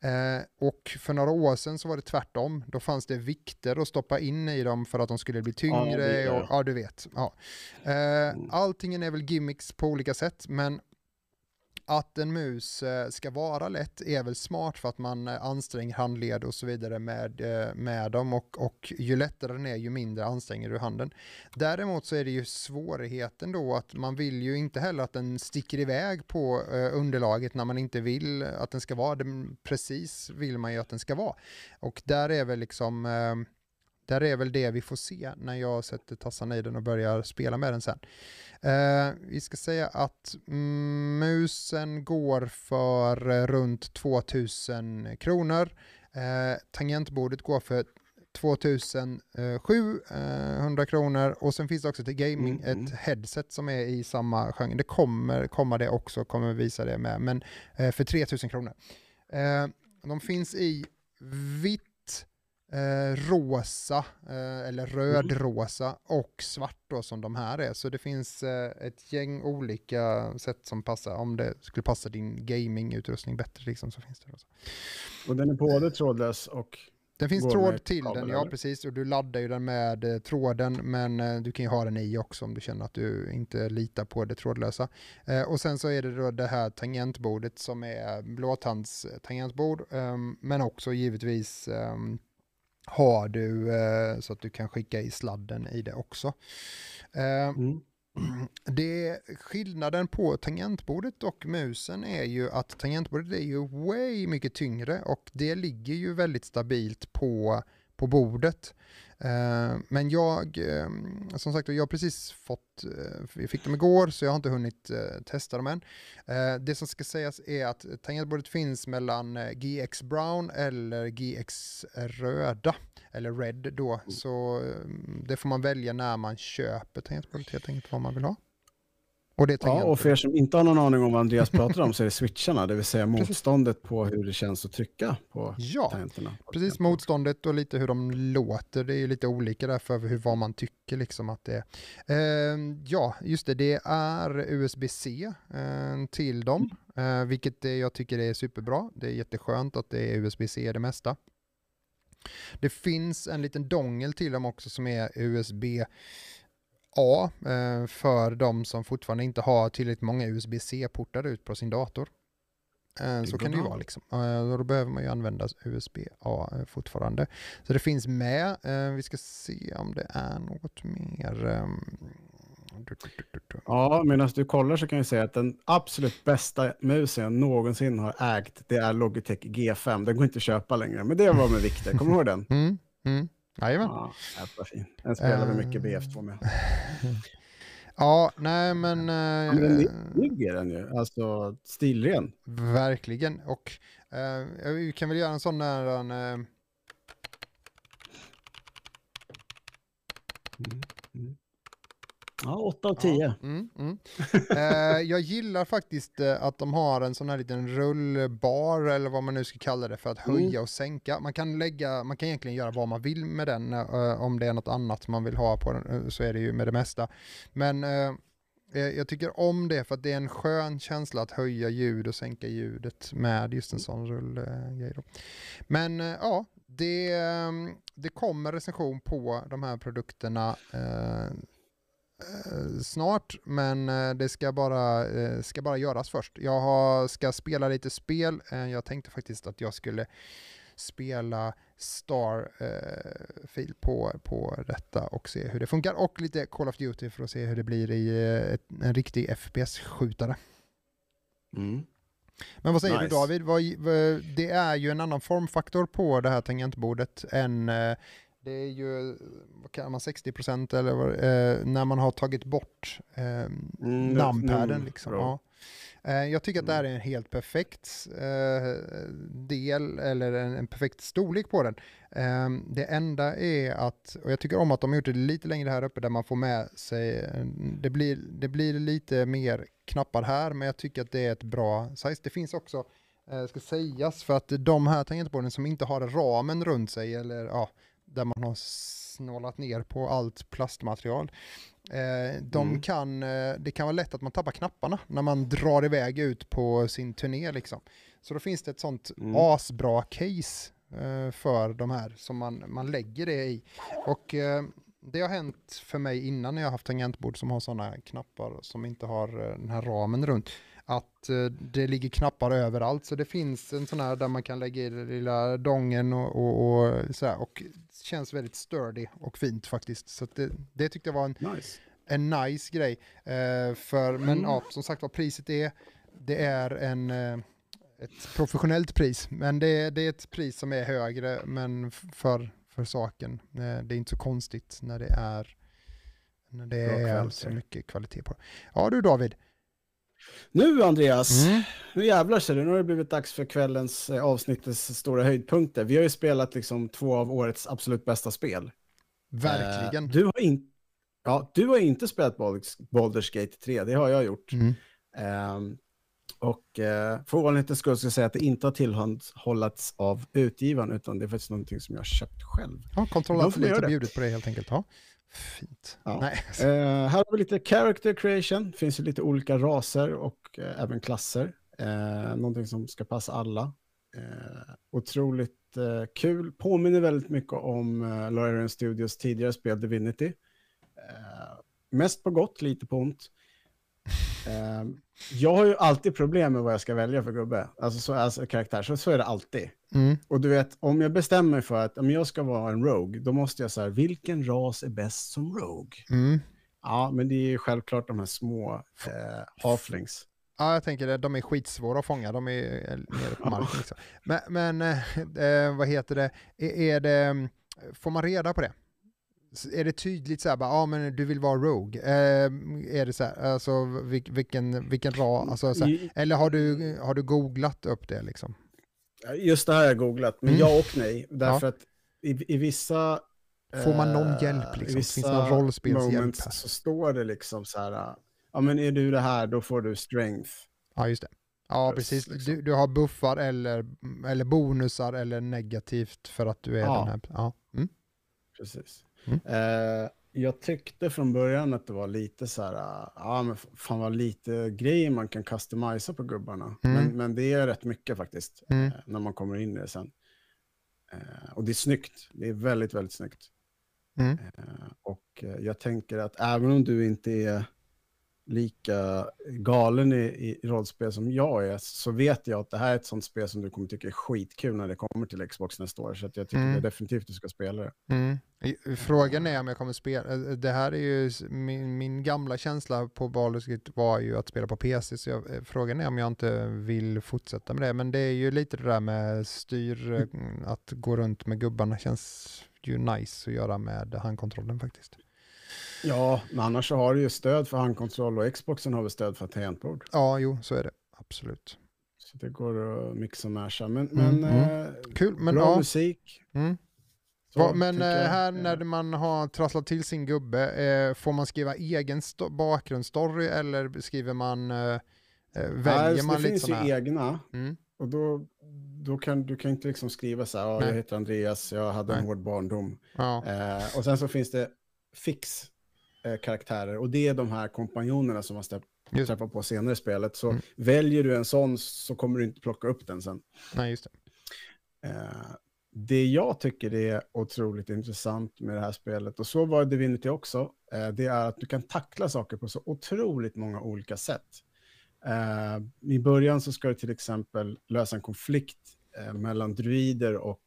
Eh, och för några år sedan så var det tvärtom. Då fanns det vikter att stoppa in i dem för att de skulle bli tyngre. Ja, och, ja du vet. Ja. Eh, mm. alltingen är väl gimmicks på olika sätt, men att en mus eh, ska vara lätt är väl smart för att man eh, anstränger handled och så vidare med, eh, med dem och, och ju lättare den är ju mindre anstränger du handen. Däremot så är det ju svårigheten då att man vill ju inte heller att den sticker iväg på underlaget när man inte vill att den ska vara det. Mm, precis vill man ju att den ska vara. Och där är väl liksom där är väl det vi får se när jag sätter tassarna i den och börjar spela med den sen. Eh, vi ska säga att mm, musen går för runt 2000 kronor. Eh, tangentbordet går för 2700 kronor och sen finns det också till gaming mm, ett mm. headset som är i samma genre. Det kommer komma det också, kommer visa det med, men eh, för 3000 kronor. Eh, de finns i vitt eh, rosa, eh, eller rödrosa mm. och svart då som de här är. Så det finns eh, ett gäng olika sätt som passar, om det skulle passa din gamingutrustning bättre liksom, så finns det. Också. Och den är både trådlös och den finns tråd till den, ja precis, och du laddar ju den med eh, tråden, men eh, du kan ju ha den i också om du känner att du inte litar på det trådlösa. Eh, och sen så är det då det här tangentbordet som är blåtands tangentbord, ehm, men också givetvis ehm, har du eh, så att du kan skicka i sladden i det också. Eh, mm. [CLEARS THROAT] Det, skillnaden på tangentbordet och musen är ju att tangentbordet är ju way mycket tyngre och det ligger ju väldigt stabilt på på bordet. Eh, men jag, eh, som sagt, jag har precis fått, eh, vi fick dem igår så jag har inte hunnit testa dem än. Det som ska sägas är att tangentbordet finns mellan GX Brown eller GX Röda, eller Red då, mm. så det får man välja när man köper tangentbordet helt enkelt vad man vill ha. Och det ja, och för er som inte har någon aning om vad Andreas pratar om så är det switcharna, det vill säga [LAUGHS] motståndet på hur det känns att trycka på ja, tangenterna. Precis, motståndet och lite hur de låter. Det är lite olika därför hur, vad man tycker liksom att det är. Eh, ja, just det, det är USB-C eh, till dem, eh, vilket jag tycker är superbra. Det är jätteskönt att det är USB-C det mesta. Det finns en liten dongel till dem också som är USB A eh, för de som fortfarande inte har tillräckligt många USB-C-portar ut på sin dator. Eh, så kan det ju vara liksom. Då behöver man ju använda USB-A eh, fortfarande. Så det finns med. Vi ska se om det är något mer. Ehm, ja, medan du kollar så kan jag säga att den absolut bästa musen jag någonsin har ägt, det är Logitech G5. Den går inte att köpa längre, men det var med Viktor. Kommer du ihåg den? Mm, mm. Jajamän. Ja. Den spelar vi mycket BF2 med. [LAUGHS] Ja, nej men... Ja, men den är den ju, alltså stilren. Verkligen, och uh, vi kan väl göra en sån där... En, uh... mm. Mm. Ja, 8 av 10. Ja, mm, mm. eh, jag gillar faktiskt eh, att de har en sån här liten rullbar eller vad man nu ska kalla det för att höja mm. och sänka. Man kan, lägga, man kan egentligen göra vad man vill med den. Eh, om det är något annat man vill ha på den eh, så är det ju med det mesta. Men eh, eh, jag tycker om det för att det är en skön känsla att höja ljud och sänka ljudet med just en sån rullgrej. Men ja, det, det kommer recension på de här produkterna snart, men eh, det ska bara, eh, ska bara göras först. Jag har, ska spela lite spel. jag tänkte faktiskt att jag skulle spela Starfield på, på detta och se hur det funkar. Och lite Call of Duty för att se hur det blir i en riktig FPS-skjutare. Mm. Men vad säger nice. du David? det är ju en annan formfaktor på det här tangentbordet än det är ju, vad kan man, 60 procent eller vad, eh, när man har tagit bort eh, mm, namnpaden. Liksom. Ja. Eh, jag tycker att det här är en helt perfekt eh, del, eller en, en, perfekt storlek på den. Eh, det enda är att, och jag tycker om att de har gjort det lite längre här uppe där man får med sig, det blir, det blir lite mer knappar här, men jag tycker att det är ett bra size. Det finns också eh, ska sägas för att de här tangentborden som inte har ramen runt sig eller ja, där man har snålat ner på allt plastmaterial. Eh, de mm. kan, eh, det kan vara lätt att man tappar knapparna när man drar iväg ut på sin turné. Liksom. Så då finns det ett sånt mm. asbra case eh, för de här som man, man lägger det i. Och eh, det har hänt för mig innan när jag haft tangentbord som har sådana knappar som inte har eh, den här ramen runt att eh, det ligger knappar överallt. Så det finns en sån här där man kan lägga i den lilla dongen och, och, och så här, och känns väldigt sturdy och fint faktiskt. Så det, det tyckte jag var en nice, en nice grej. Uh, för, mm. Men ja, som sagt vad priset är, det är en, uh, ett professionellt pris. Men det, det är ett pris som är högre, men för, för saken. Det är inte så konstigt när det är, när det är så mycket kvalitet på det. Ja du David, nu Andreas, mm. nu jävlar ser du, nu har det blivit dags för kvällens eh, avsnittets stora höjdpunkter. Vi har ju spelat liksom två av årets absolut bästa spel. Verkligen. Eh, du, har in, ja, du har inte spelat Baldur's Gate 3, det har jag gjort. Mm. Eh, och eh, för ovanlighetens skull ska jag säga att det inte har tillhandahållits av utgivaren, utan det är faktiskt någonting som jag har köpt själv. Ja, kontrollanten har lite bjudit på det helt enkelt. Ja. Fint. Ja. Nej. Eh, här har vi lite character creation. Det finns ju lite olika raser och eh, även klasser. Eh, någonting som ska passa alla. Eh, otroligt eh, kul. Påminner väldigt mycket om eh, Lorarian Studios tidigare spel Divinity. Eh, mest på gott, lite på ont. Ehm, jag har ju alltid problem med vad jag ska välja för gubbe, alltså, så, alltså karaktär, så, så är det alltid. Mm. Och du vet, om jag bestämmer mig för att om jag ska vara en rogue, då måste jag säga, vilken ras är bäst som rogue? Mm. Ja, men det är ju självklart de här små eh, halflings. Ja, jag tänker det. De är skitsvåra att fånga. De är nere på marken. Liksom. Men, men eh, eh, vad heter det? Är, är det får man reda på det? Är det tydligt så här, bara, ja men du vill vara Rogue? Eh, är det så här, alltså vil- vilken, vilken rad, alltså så här, I- eller har du, har du googlat upp det liksom? Just det här har jag googlat, men Mm. ja och nej. Därför att i, i vissa... Får man någon eh, hjälp, liksom? I Finns det vissa någon rollspelshjälp så står det liksom så här, ja men är du det här, då får du strength. Ja, just det. Ja, Plus, precis. liksom. Du, du har buffar eller, eller bonusar eller negativt för att du är Ja. den här. Ja. Mm. Precis. Mm. Eh, jag tyckte från början att det var lite så här, ah, ja men fan vad lite grejer man kan customisa på gubbarna. Mm. Men, men det är rätt mycket faktiskt, Mm. eh, när man kommer in i det sen. Eh, och det är snyggt, det är väldigt, väldigt snyggt. Mm. Eh, och jag tänker att även om du inte är lika galen i, i rollspel som jag är, så vet jag att det här är ett sånt spel som du kommer tycka är skitkul när det kommer till Xbox nästa år. Så jag tycker Mm. definitivt du ska spela det. Mm. Frågan är om jag kommer spela, eh, det här är ju min, min gamla känsla på Baldur's var ju att spela på PC, så jag, eh, frågan är om jag inte vill fortsätta med det, men det är ju lite det där med styr, eh, att gå runt med gubbarna känns ju nice att göra med handkontrollen faktiskt. Ja, men annars så har du ju stöd för handkontroll och Xboxen har väl stöd för tangentbord. Ja, jo, så är det. Absolut. Så det går att mixa och masha. Men, Mm, men mm. eh, Kul, men bra ja. musik. Mm. Så Va, men eh, jag. här Eh, när man har trasslat till sin gubbe, eh, får man skriva egen sto- bakgrundsstory eller skriver man, eh, eh, väljer så man det lite finns sådana ju här? egna. Mm. Och då, då kan du kan inte liksom skriva så här, ja, jag heter Andreas, jag hade en Nej. hård barndom. Ja. Eh, och sen så finns det fix eh, karaktärer och det är de här kompanjonerna som man träffar på senare i spelet. Så Mm. väljer du en sån så kommer du inte plocka upp den sen. nej, just det. Eh, det jag tycker är otroligt intressant med det här spelet, och så var Divinity också, eh, det är att du kan tackla saker på så otroligt många olika sätt. Eh, I början så ska du till exempel lösa en konflikt mellan druider och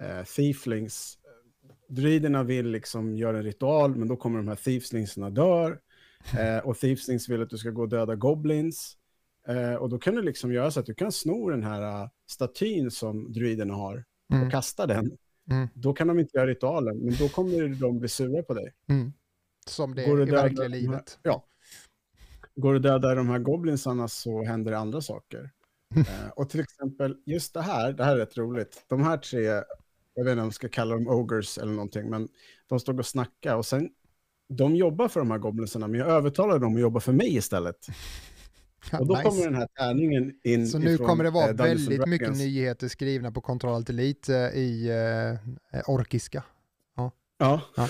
eh, thieflings. Druiderna vill liksom göra en ritual, men då kommer de här thieflingsarna dör. Eh, och thieflings vill att du ska gå och döda goblins. Eh, och då kan du liksom göra så att du kan sno den här uh, statyn som druiderna har Mm. och kasta den. Mm. Då kan de inte göra ritualen, men då kommer de bli sura på dig. Mm. Som det är i verkliga de här- livet. Ja. Går du döda de här goblinsarna så händer andra saker. Eh, och till exempel, just det här, det här är rätt roligt. De här tre, jag vet inte om jag ska kalla dem ogres eller någonting, men de stod och snackade och sen, de jobbar för de här goblinsarna, men jag övertalade dem att jobba för mig istället. [LAUGHS] Och då Nice. kommer den här tärningen in Så nu ifrån, kommer det vara eh, väldigt mycket nyheter skrivna på Control Elite eh, i eh, orkiska. Ja. Ja.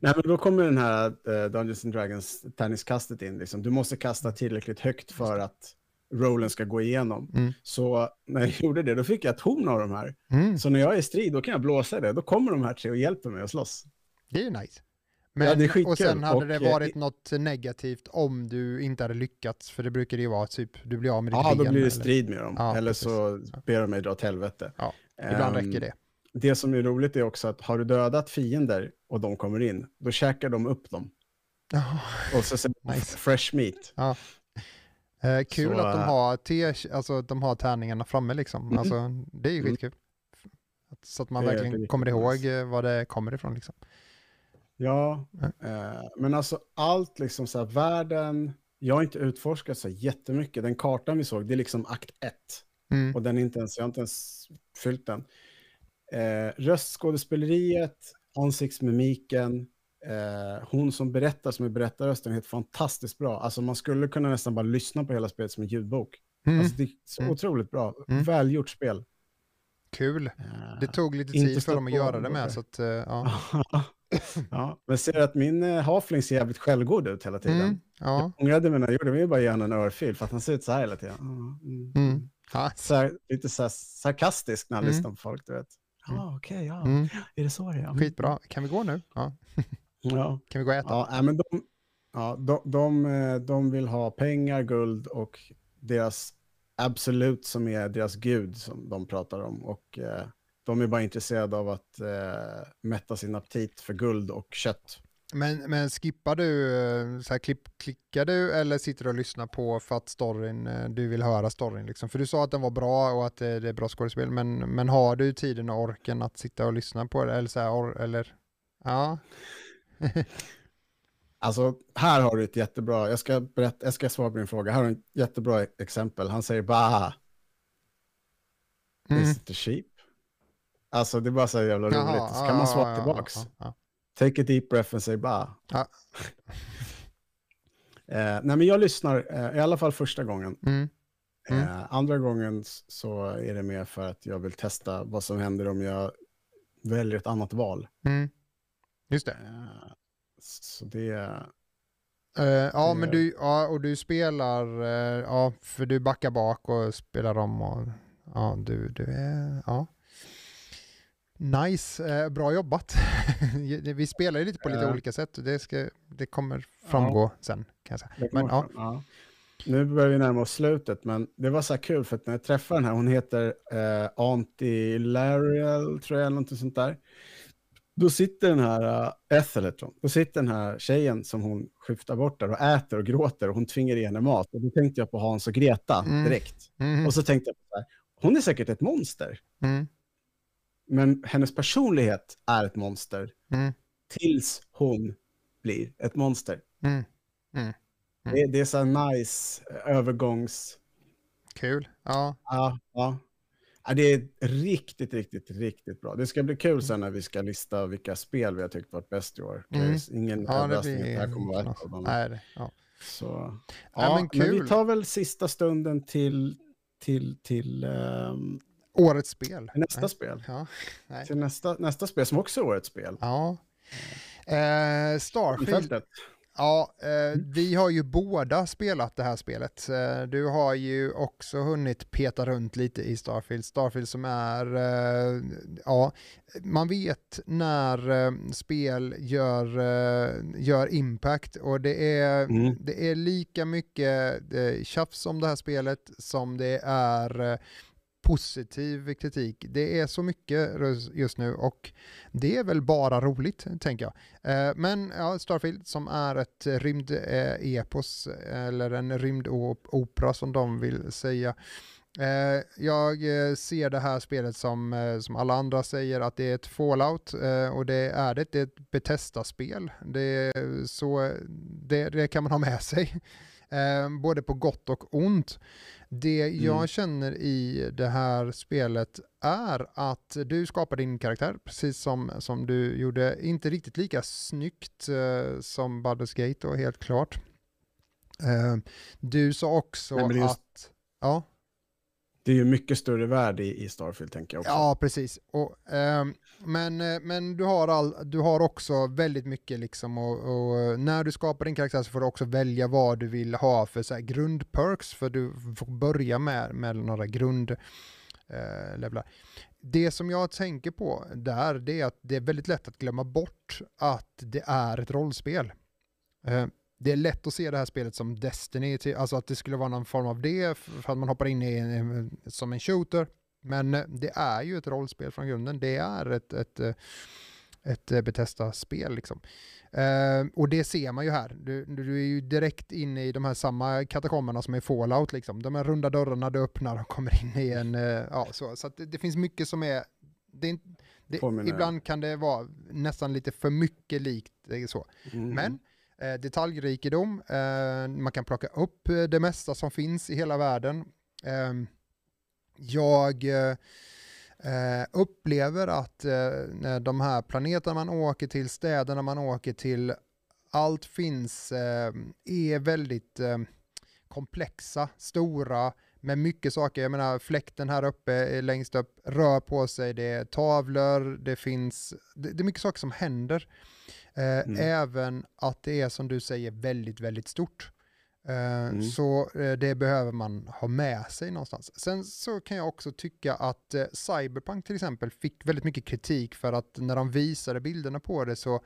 Nej, men då kommer den här uh, Dungeons and Dragons tärningskastet in. Liksom. Du måste kasta tillräckligt högt för att rollen ska gå igenom. Mm. Så när jag [LAUGHS] gjorde det, då fick jag horn av de här. Mm. Så när jag är i strid, då kan jag blåsa det. Då kommer de här tre och hjälper mig att slåss. Det är ju nice. Men, Ja, det är skitkul. och sen hade Och, det eh, varit något negativt om du inte hade lyckats, för det brukar det ju vara, typ du blir av med ditt Ja, då blir det strid med dem. Ja, eller precis. så ber de mig dra åt helvete. Ja, Ibland Ehm, räcker det. Det som är roligt är också att har du dödat fiender och de kommer in, då käkar de upp dem. Ja. Och så säger [LAUGHS] Nice. fresh meat. Eh, kul Så, att de eh, har, te, alltså, de har tärningarna framme liksom. Mm. Alltså, det är ju Mm. skitkul. Att- Så att man verkligen det kommer ihåg nice. eh, var det kommer ifrån. Liksom. Ja, Ja. eh, men alltså allt liksom så här, världen, jag har inte utforskat så jättemycket. Den kartan vi såg, det är liksom akt 1. Mm. Och den är inte ens, jag har inte ens fyllt den. Eh, röstskådespeleriet, ansiktsmimiken, eh, hon som berättar som är berättarrösten är helt fantastiskt bra. Alltså man skulle kunna nästan bara lyssna på hela spelet som en ljudbok. Mm. Alltså det är så Mm. otroligt bra. Mm. Välgjort spel. Kul. Eh, Det tog lite tid för dem att göra det med. Så att, eh, ja. [LAUGHS] ja, men ser att min eh, halfling ser jävligt självgod ut hela tiden. Mm. Ja. Jag ångrade mig när jag gjorde det, jag ville bara honom en örfil för att han ser ut så här hela tiden. Mm, mm, Mm. Ja. Så här, lite så här sarkastisk när han Mm. lyssnar på folk, du vet. Ja, okej, ja. Mm. Är det så det är? Skitbra. Kan vi gå nu? Ja. [LAUGHS] Ja, Kan vi gå och äta? ja men de, ja, de, de, eh, de vill ha pengar, guld och deras absolut som är deras gud som de pratar om. Och eh, de är bara intresserade av att eh, mätta sin aptit för guld och kött. Men, men skippar du, så här, klipp, klickar du eller sitter du och lyssnar på för att storyn, du vill höra storyn liksom? För du sa att den var bra och att det, det är bra skådespel, men, men har du tiden och orken att sitta och lyssna på det? Eller så här, or, eller? Ja. Alltså, här har du ett jättebra, jag ska, berätta, jag ska svara på din fråga, här har du ett jättebra exempel. Han säger bara, Mm. is it a sheep? Alltså det är bara så jävla roligt. Jaha, så kan man svara ja, tillbaks. ja, ja. Take a deep breath and say ba. Ja. [LAUGHS] eh, nej men jag lyssnar, eh, i alla fall första gången. Mm. Mm. Eh, andra gången så är det mer för att jag vill testa vad som händer om jag väljer ett annat val. Mm. Just det. Så det, Eh, ja, Det- men du, ja, och du spelar, eh, ja, för du backar bak och spelar om och ja, du, du är, ja. Nice, eh, bra jobbat. [LAUGHS] Vi spelar ju lite på lite olika sätt och det, ska, det kommer framgå sen kan jag säga. Men ja, ja. Nu börjar vi närma oss slutet, men det var så här kul för att när jag träffade den här, hon heter eh, Auntie Lariel, tror jag, eller något sånt där. Då sitter den här, uh, Ethel då sitter den här tjejen som hon skiftar bort där och äter och gråter och hon tvingar i henne mat. Och då tänkte jag på Hans och Greta Mm. direkt. mm, Och så tänkte jag på så här, hon är säkert ett monster, mm, men hennes personlighet är ett monster mm, tills hon blir ett monster. mm. Mm. Det, det är så här nice eh, övergångs... Kul, ja. Ja, ja. Ja, det är riktigt, riktigt, riktigt bra. Det ska bli kul sen när vi ska lista vilka spel vi har tyckt varit bäst i år. Mm. Ingen Ja, överraskning att det här kommer vara ett. Nej, det- ja. Så, Ja, ja, men men, vi tar väl sista stunden till, till, till ehm, Årets spel. nästa Nej. spel. Ja, nej. Till nästa, nästa spel som också är årets spel. ja. Eh, Starfield, Fältet. Ja, eh, vi har ju båda spelat det här spelet. Eh, du har ju också hunnit peta runt lite i Starfield. Starfield som är, eh, ja, man vet när eh, spel gör, eh, gör impact och det är, Mm. det är lika mycket eh, tjafs om det här spelet som det är eh, positiv kritik. Det är så mycket just nu och det är väl bara roligt, tänker jag. Eh, men ja, Starfield som är ett rymdepos, eh, eller en rymdopera som de vill säga. Eh, jag ser det här spelet som, som alla andra säger att det är ett Fallout och det är det, det är ett Bethesda-spel. Det, så, det, det kan man ha med sig, både på gott och ont. Det jag Mm. känner i det här spelet är att du skapar din karaktär, precis som, som du gjorde, inte riktigt lika snyggt eh, som Baldur's Gate då, helt klart. Eh, du sa också Nej, just- att... Ja, Det är ju mycket större värde i, i Starfield, tänker jag också. ja, precis. Och, ehm, men eh, men du, har all, du har också väldigt mycket, liksom, och, och eh, när du skapar din karaktär så får du också välja vad du vill ha för så här, grundperks, för du får börja med, med några grund eh. Det som jag tänker på där, det är att det är väldigt lätt att glömma bort att det är ett rollspel. Eh, det är lätt att se det här spelet som Destiny, alltså att det skulle vara någon form av det, för att man hoppar in i en, som en shooter. Men eh, det är ju ett rollspel från grunden. Det är ett, ett, eh, ett eh, Bethesda-spel liksom. Eh, och det ser man ju här. Du, du är ju direkt inne i de här samma katakomberna som i Fallout liksom. De här runda dörrarna du öppnar och kommer in i en, eh, ja så. Så det, det finns mycket som är, det, är det, ibland kan det vara nästan lite för mycket likt så. Mm. Men eh, detaljrikedom, man kan plocka upp det mesta som finns i hela världen. Jag eh, upplever att eh, de här planeterna man åker till, städerna man åker till, allt finns, eh, är väldigt eh, komplexa, stora, med mycket saker. Jag menar fläkten här uppe, eh, längst upp, rör på sig, det är tavlor, det finns, det, det är mycket saker som händer. Eh, Mm. Även att det är som du säger väldigt, väldigt stort. Eh, Mm. Så eh, det behöver man ha med sig någonstans. Sen så kan jag också tycka att eh, Cyberpunk till exempel fick väldigt mycket kritik för att när de visade bilderna på det så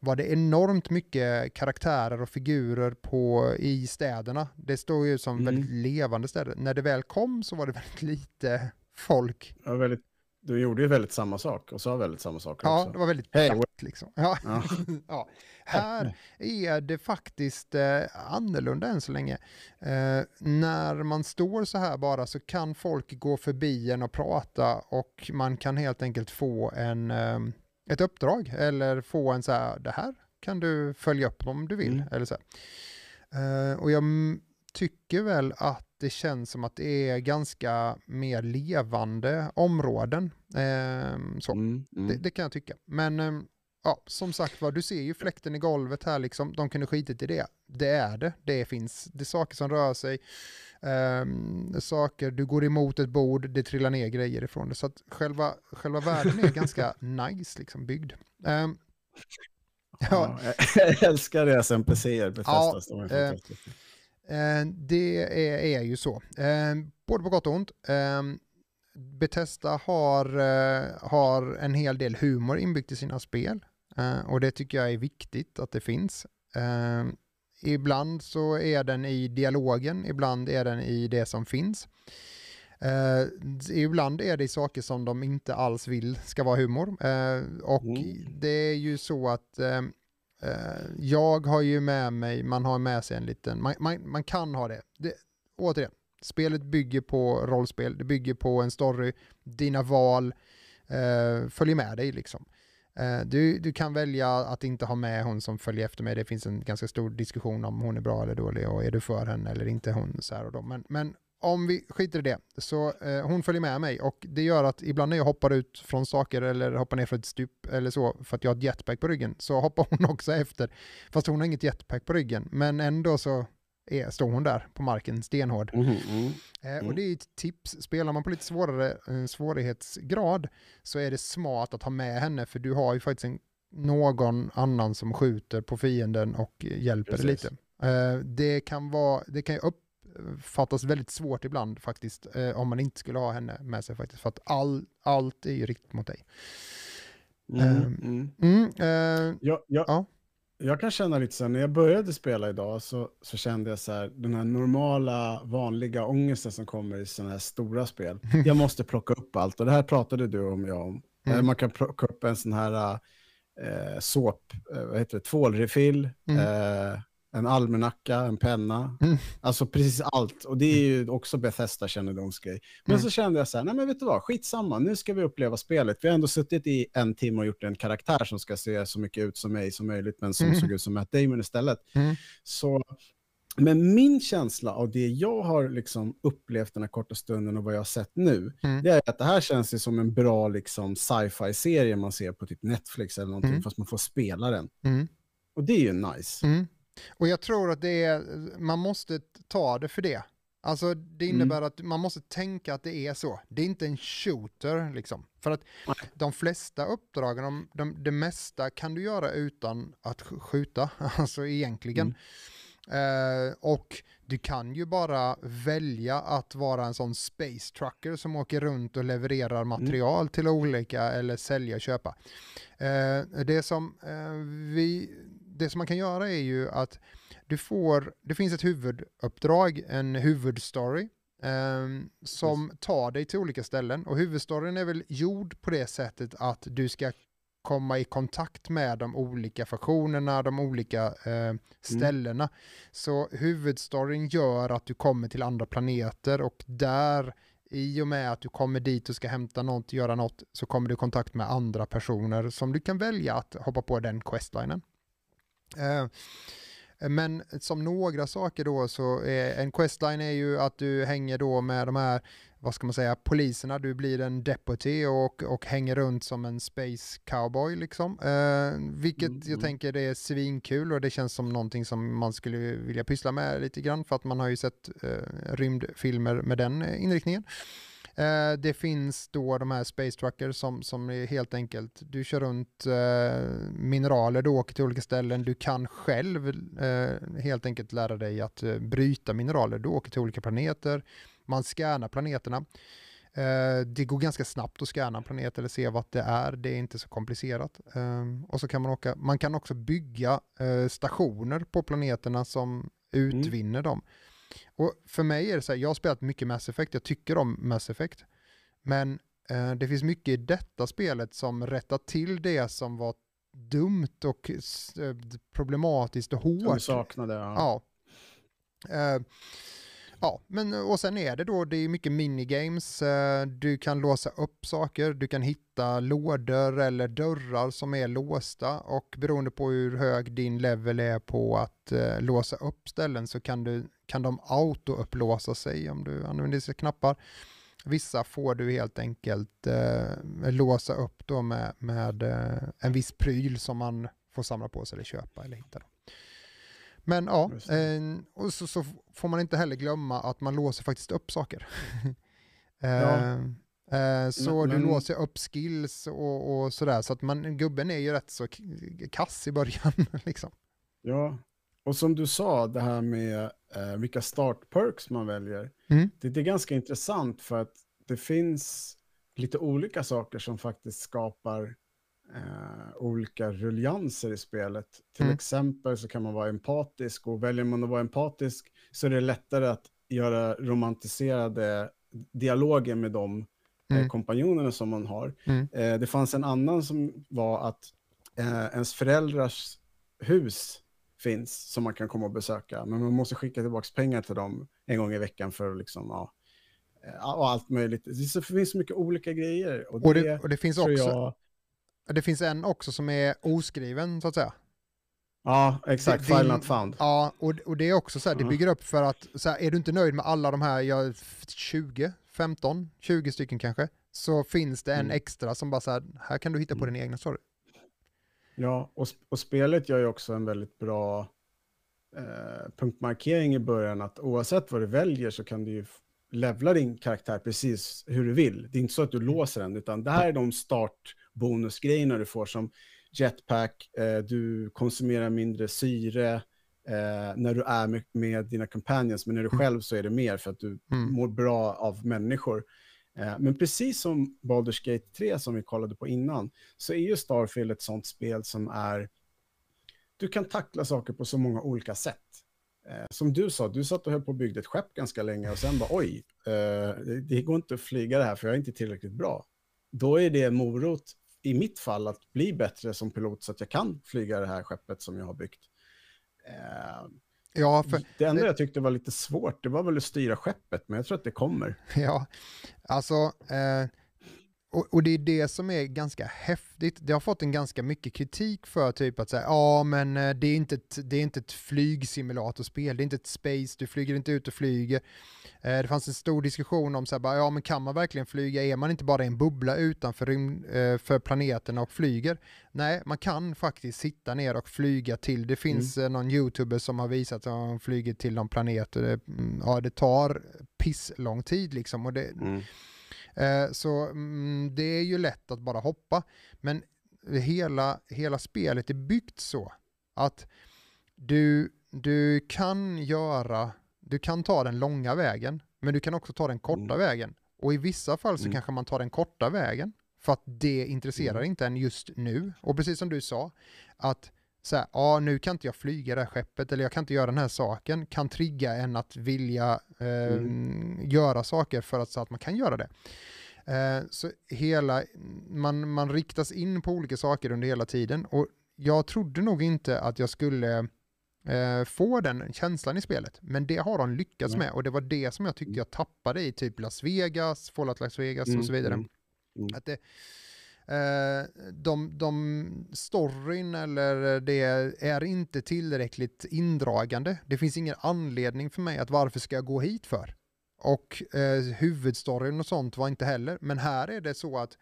var det enormt mycket karaktärer och figurer på, i städerna. Det står ju som Mm. väldigt levande städer. När det väl kom så var det väldigt lite folk. Ja, väldigt, du gjorde ju väldigt samma sak och sa väldigt samma sak Ja, också. det var väldigt platt liksom. Ja. Ja. [LAUGHS] ja. Här är det faktiskt eh, annorlunda än så länge. Eh, när man står så här bara så kan folk gå förbi en och prata och man kan helt enkelt få en, eh, ett uppdrag eller få en så här, det här kan du följa upp om du vill. Mm. Eller så här. Eh, och jag tycker väl att det känns som att det är ganska mer levande områden. Eh, så. Mm, mm. Det, det kan jag tycka. Men ehm, ja, som sagt var, du ser ju fläkten i golvet här liksom. De kunde skitit i det. Det är det. Det finns. Det är saker som rör sig. Ehm, saker, du går emot ett bord, det trillar ner grejer ifrån det. Så att själva, själva världen är ganska [LAUGHS] nice liksom byggd. Ehm, ja, Ja, jag, [LAUGHS] älskar deras NPCer, Bethesdas. Ja, de är eh, fantastiska. Eh, det är, är ju så. Eh, både på gott och ont. Eh, Bethesda har, har en hel del humor inbyggt i sina spel. Och det tycker jag är viktigt att det finns. Ibland så är den i dialogen, ibland är den i det som finns. Eh, ibland är det saker som de inte alls vill ska vara humor. Eh, och Mm. det är ju så att Eh, jag har ju med mig, man har med sig en liten, man, man, man kan ha det. det. Återigen, spelet bygger på rollspel, det bygger på en story, dina val eh, följer med dig liksom. Eh, du, du kan välja att inte ha med hon som följer efter mig, det finns en ganska stor diskussion om hon är bra eller dålig och är du för henne eller inte hon så här och då. Men, men om vi skiter i det, så eh, hon följer med mig och det gör att ibland när jag hoppar ut från saker eller hoppar ner från ett stup eller så för att jag har ett jetpack på ryggen så hoppar [LAUGHS] hon också efter. Fast hon har inget jetpack på ryggen, men ändå så är, står hon där på marken stenhård. Mhm, mm. Eh, Mm. Och det är ett tips, spelar man på lite svårare eh, svårighetsgrad så är det smart att ha med henne för du har ju faktiskt en, någon annan som skjuter på fienden och hjälper dig Precis. lite. Eh, det kan vara, det kan ju uppfattas väldigt svårt ibland faktiskt eh, om man inte skulle ha henne med sig faktiskt för att all, allt är ju riktat mot dig. Mm, Ehm, mm. Mm, eh, Jag, jag, Ja. jag kan känna lite så här, när jag började spela idag så, så kände jag så här, den här normala, vanliga ångesten som kommer i sådana här stora spel. [LAUGHS] Jag måste plocka upp allt och det här pratade du om, jag om. Mm. Eh, Man kan plocka upp en sån här eh, såp, eh, vad heter det, tvålrefill, Mm. eh, en almanacka, en penna. Mm. Alltså precis allt. Och det är ju också Bethesda kännedomsgrej. Men Mm. så kände jag så här, nej men vet du vad, skitsamma, nu ska vi uppleva spelet. Vi har ändå suttit i en timme och gjort en karaktär som ska se så mycket ut som mig som möjligt, men som Mm. såg ut som Matt Damon istället. Mm. Så, men min känsla av det jag har liksom upplevt den här korta stunden och vad jag har sett nu, Mm. det är att det här känns ju som en bra liksom, sci-fi-serie man ser på typ Netflix eller någonting, Mm. fast man får spela den. mm. Och det är ju nice. Mm. Och jag tror att det är, man måste ta det för det. Alltså det Mm. innebär att man måste tänka att det är så. Det är inte en shooter liksom. För att de flesta uppdragen, de, de, det mesta kan du göra utan att sk- skjuta, [LAUGHS] alltså egentligen. Eh, och du kan ju bara välja att vara en sån space trucker som åker runt och levererar material till olika eller sälja och köpa. Eh, det, som, eh, vi, det som man kan göra är ju att du får, det finns ett huvuduppdrag, en huvudstory, eh, som tar dig till olika ställen. Och huvudstoryn är väl gjord på det sättet att du ska komma i kontakt med de olika faktionerna, de olika eh, ställena. Så huvudstoryn gör att du kommer till andra planeter och där i och med att du kommer dit och ska hämta något, göra något, så kommer du i kontakt med andra personer som du kan välja att hoppa på den questlinen. Eh, men som några saker då så är en questline är ju att du hänger då med de här, vad ska man säga, poliserna. Du blir en deputy och, och hänger runt som en space cowboy liksom. Eh, vilket Mm, jag mm. tänker det är svinkul och det känns som någonting som man skulle vilja pyssla med lite grann för att man har ju sett eh, rymdfilmer med den eh, inriktningen. Eh, det finns då de här Space Truckers som, som är helt enkelt, du kör runt eh, mineraler, du åker till olika ställen, du kan själv eh, helt enkelt lära dig att eh, bryta mineraler, du åker till olika planeter, man scannar planeterna. Eh, det går ganska snabbt att scanna en planet eller se vad det är, det är inte så komplicerat. Eh, och så kan man åka, man kan också bygga eh, stationer på planeterna som utvinner dem. Och för mig är det så här, jag har spelat mycket Mass Effect, jag tycker om Mass Effect. Men eh, det finns mycket i detta spelet som rättar till det som var dumt och eh, problematiskt och Som hårt. saknade. Ja. Ja. Eh, ja, men eh, och sen är det då, det är mycket minigames, eh, du kan låsa upp saker, du kan hitta lådor eller dörrar som är låsta och beroende på hur hög din level är på att eh, låsa upp ställen så kan, du, kan de auto-upplåsa sig om du använder dessa knappar. Vissa får du helt enkelt eh, låsa upp då med, med eh, en viss pryl som man får samla på sig eller köpa eller hitta. Då. Men ja, eh, och så, så får man inte heller glömma att man låser faktiskt upp saker. [LAUGHS] eh, Ja. eh, så Men- du men- låser upp skills och, och sådär, så att man, gubben är ju rätt så kass i början. [LAUGHS] liksom. Ja, och som du sa, det här med eh, vilka startperks man väljer. Mm. Det, det är ganska intressant för att det finns lite olika saker som faktiskt skapar eh, olika ruljanser i spelet. Till Mm. exempel så kan man vara empatisk och väljer man att vara empatisk så är det lättare att göra romantiserade dialoger med de Mm. eh, kompanjonerna som man har. Mm. Eh, det fanns en annan som var att eh, ens föräldrars hus finns som man kan komma och besöka, men man måste skicka tillbaka pengar till dem en gång i veckan för att liksom, ja, eh, och allt möjligt. Det så- det finns så mycket olika grejer. Och det, Och, det, och det, finns också, jag... det finns en också som är oskriven så att säga. Ja, exakt. Din- File not found. Ja, och, och det är också så här, det bygger upp för att, så här, är du inte nöjd med alla de här, ja, 20, 15, 20 stycken kanske, så finns det en Mm. extra som bara så här, här kan du hitta på Mm. din egna story. Ja, och, och spelet gör ju också en väldigt bra eh, punktmarkering i början att oavsett vad du väljer så kan du ju levla din karaktär precis hur du vill. Det är inte så att du låser den, utan det här är de startbonusgrejerna du får som jetpack, eh, du konsumerar mindre syre eh, när du är med, med dina companions, men när du Mm. själv så är det mer för att du Mm. mår bra av människor. Eh, Men precis som Baldur's Gate 3 som vi kollade på innan, så är ju Starfield ett sånt spel som är... Du kan tackla saker på så många olika sätt. Som du sa, du satt och höll på och byggde ett skepp ganska länge och sen bara oj, det, det går inte att flyga det här för jag är inte tillräckligt bra. Då är det en morot, i mitt fall, att bli bättre som pilot så att jag kan flyga det här skeppet som jag har byggt. Eh, Ja, för, det enda det- jag tyckte var lite svårt, det var väl att styra skeppet, men jag tror att det kommer. [LAUGHS] ja, alltså, eh, och, och det är det som är ganska häftigt. Det har fått en ganska mycket kritik för typ att säga, ja men eh, det är inte ett, det är inte ett flygsimulatorspel, det är inte ett space, du flyger inte ut och flyger. Eh, det fanns en stor diskussion om så här, bara, ja men kan man verkligen flyga? Är man inte bara i en bubbla utanför rymd, eh, för planeterna och flyger? Nej, man kan faktiskt sitta ner och flyga till. Det finns eh, någon youtuber som har visat att de flyger till någon planet och det, mm, ja, det tar piss lång tid liksom. Och det, Eh, Så mm, det är ju lätt att bara hoppa. Men hela, hela spelet är byggt så att du, du kan göra, du kan ta den långa vägen, men du kan också ta den korta Mm. vägen. Och i vissa fall så Mm. kanske man tar den korta vägen, för att det intresserar Mm. inte en just nu. Och precis som du sa, att så här, ja nu kan inte jag flyga det här skeppet eller jag kan inte göra den här saken, kan trigga en att vilja eh, Mm. göra saker för att, så att man kan göra det. Eh, så hela, man, man riktas in på olika saker under hela tiden och jag trodde nog inte att jag skulle eh, få den känslan i spelet, men det har de lyckats Nej. med och det var det som jag tyckte Mm. jag tappade i typ Las Vegas, Fallout Las Vegas och så vidare. Mm. Mm. Att det, Eh, de, de storyn eller det är inte tillräckligt indragande. Det finns ingen anledning för mig att varför ska jag gå hit för? Och eh, huvudstoryn och sånt var inte heller. Men här är det så att,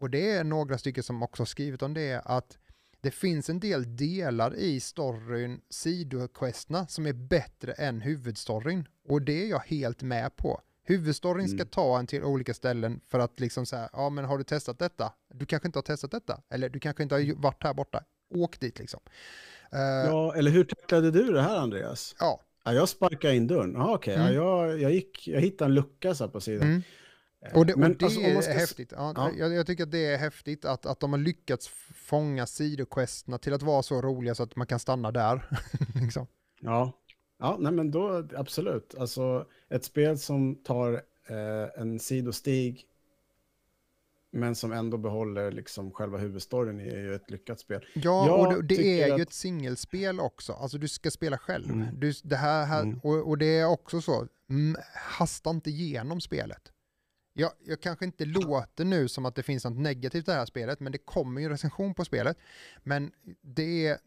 och det är några stycken som också har skrivit om det, att det finns en del delar i storyn, sidoquesterna, som är bättre än huvudstoryn. Och det är jag helt med på. Huvudstoryn ska Mm. ta en till olika ställen för att liksom säga, ja men har du testat detta? Du kanske inte har testat detta, eller du kanske inte har varit här borta. Åk dit liksom. Eh, Ja, eller hur tacklade du det här, Andreas? ja. Ja, jag sparkade in dörren. Ja, okej. Mm. Ja, jag, jag, gick, jag hittade en lucka så här på sidan. Mm. Eh, Och det, och men det alltså, är ska häftigt. Ja, Ja. Jag, jag tycker att det är häftigt att, att de har lyckats fånga sidoquesterna till att vara så roliga så att man kan stanna där. [LAUGHS] liksom. Ja, ja nej, men då absolut. Alltså ett spel som tar eh, en sidostig men som ändå behåller liksom själva huvudstoryn är ju ett lyckat spel. Ja, Jag och det, det är ju att- ett singelspel också. Alltså du ska spela själv. Mm. Du, det här, här, Mm. och, och det är också så, mm, hasta inte igenom spelet. Jag, jag kanske inte låter nu som att det finns något negativt i det här spelet, men det kommer ju en recension på spelet. Men det är,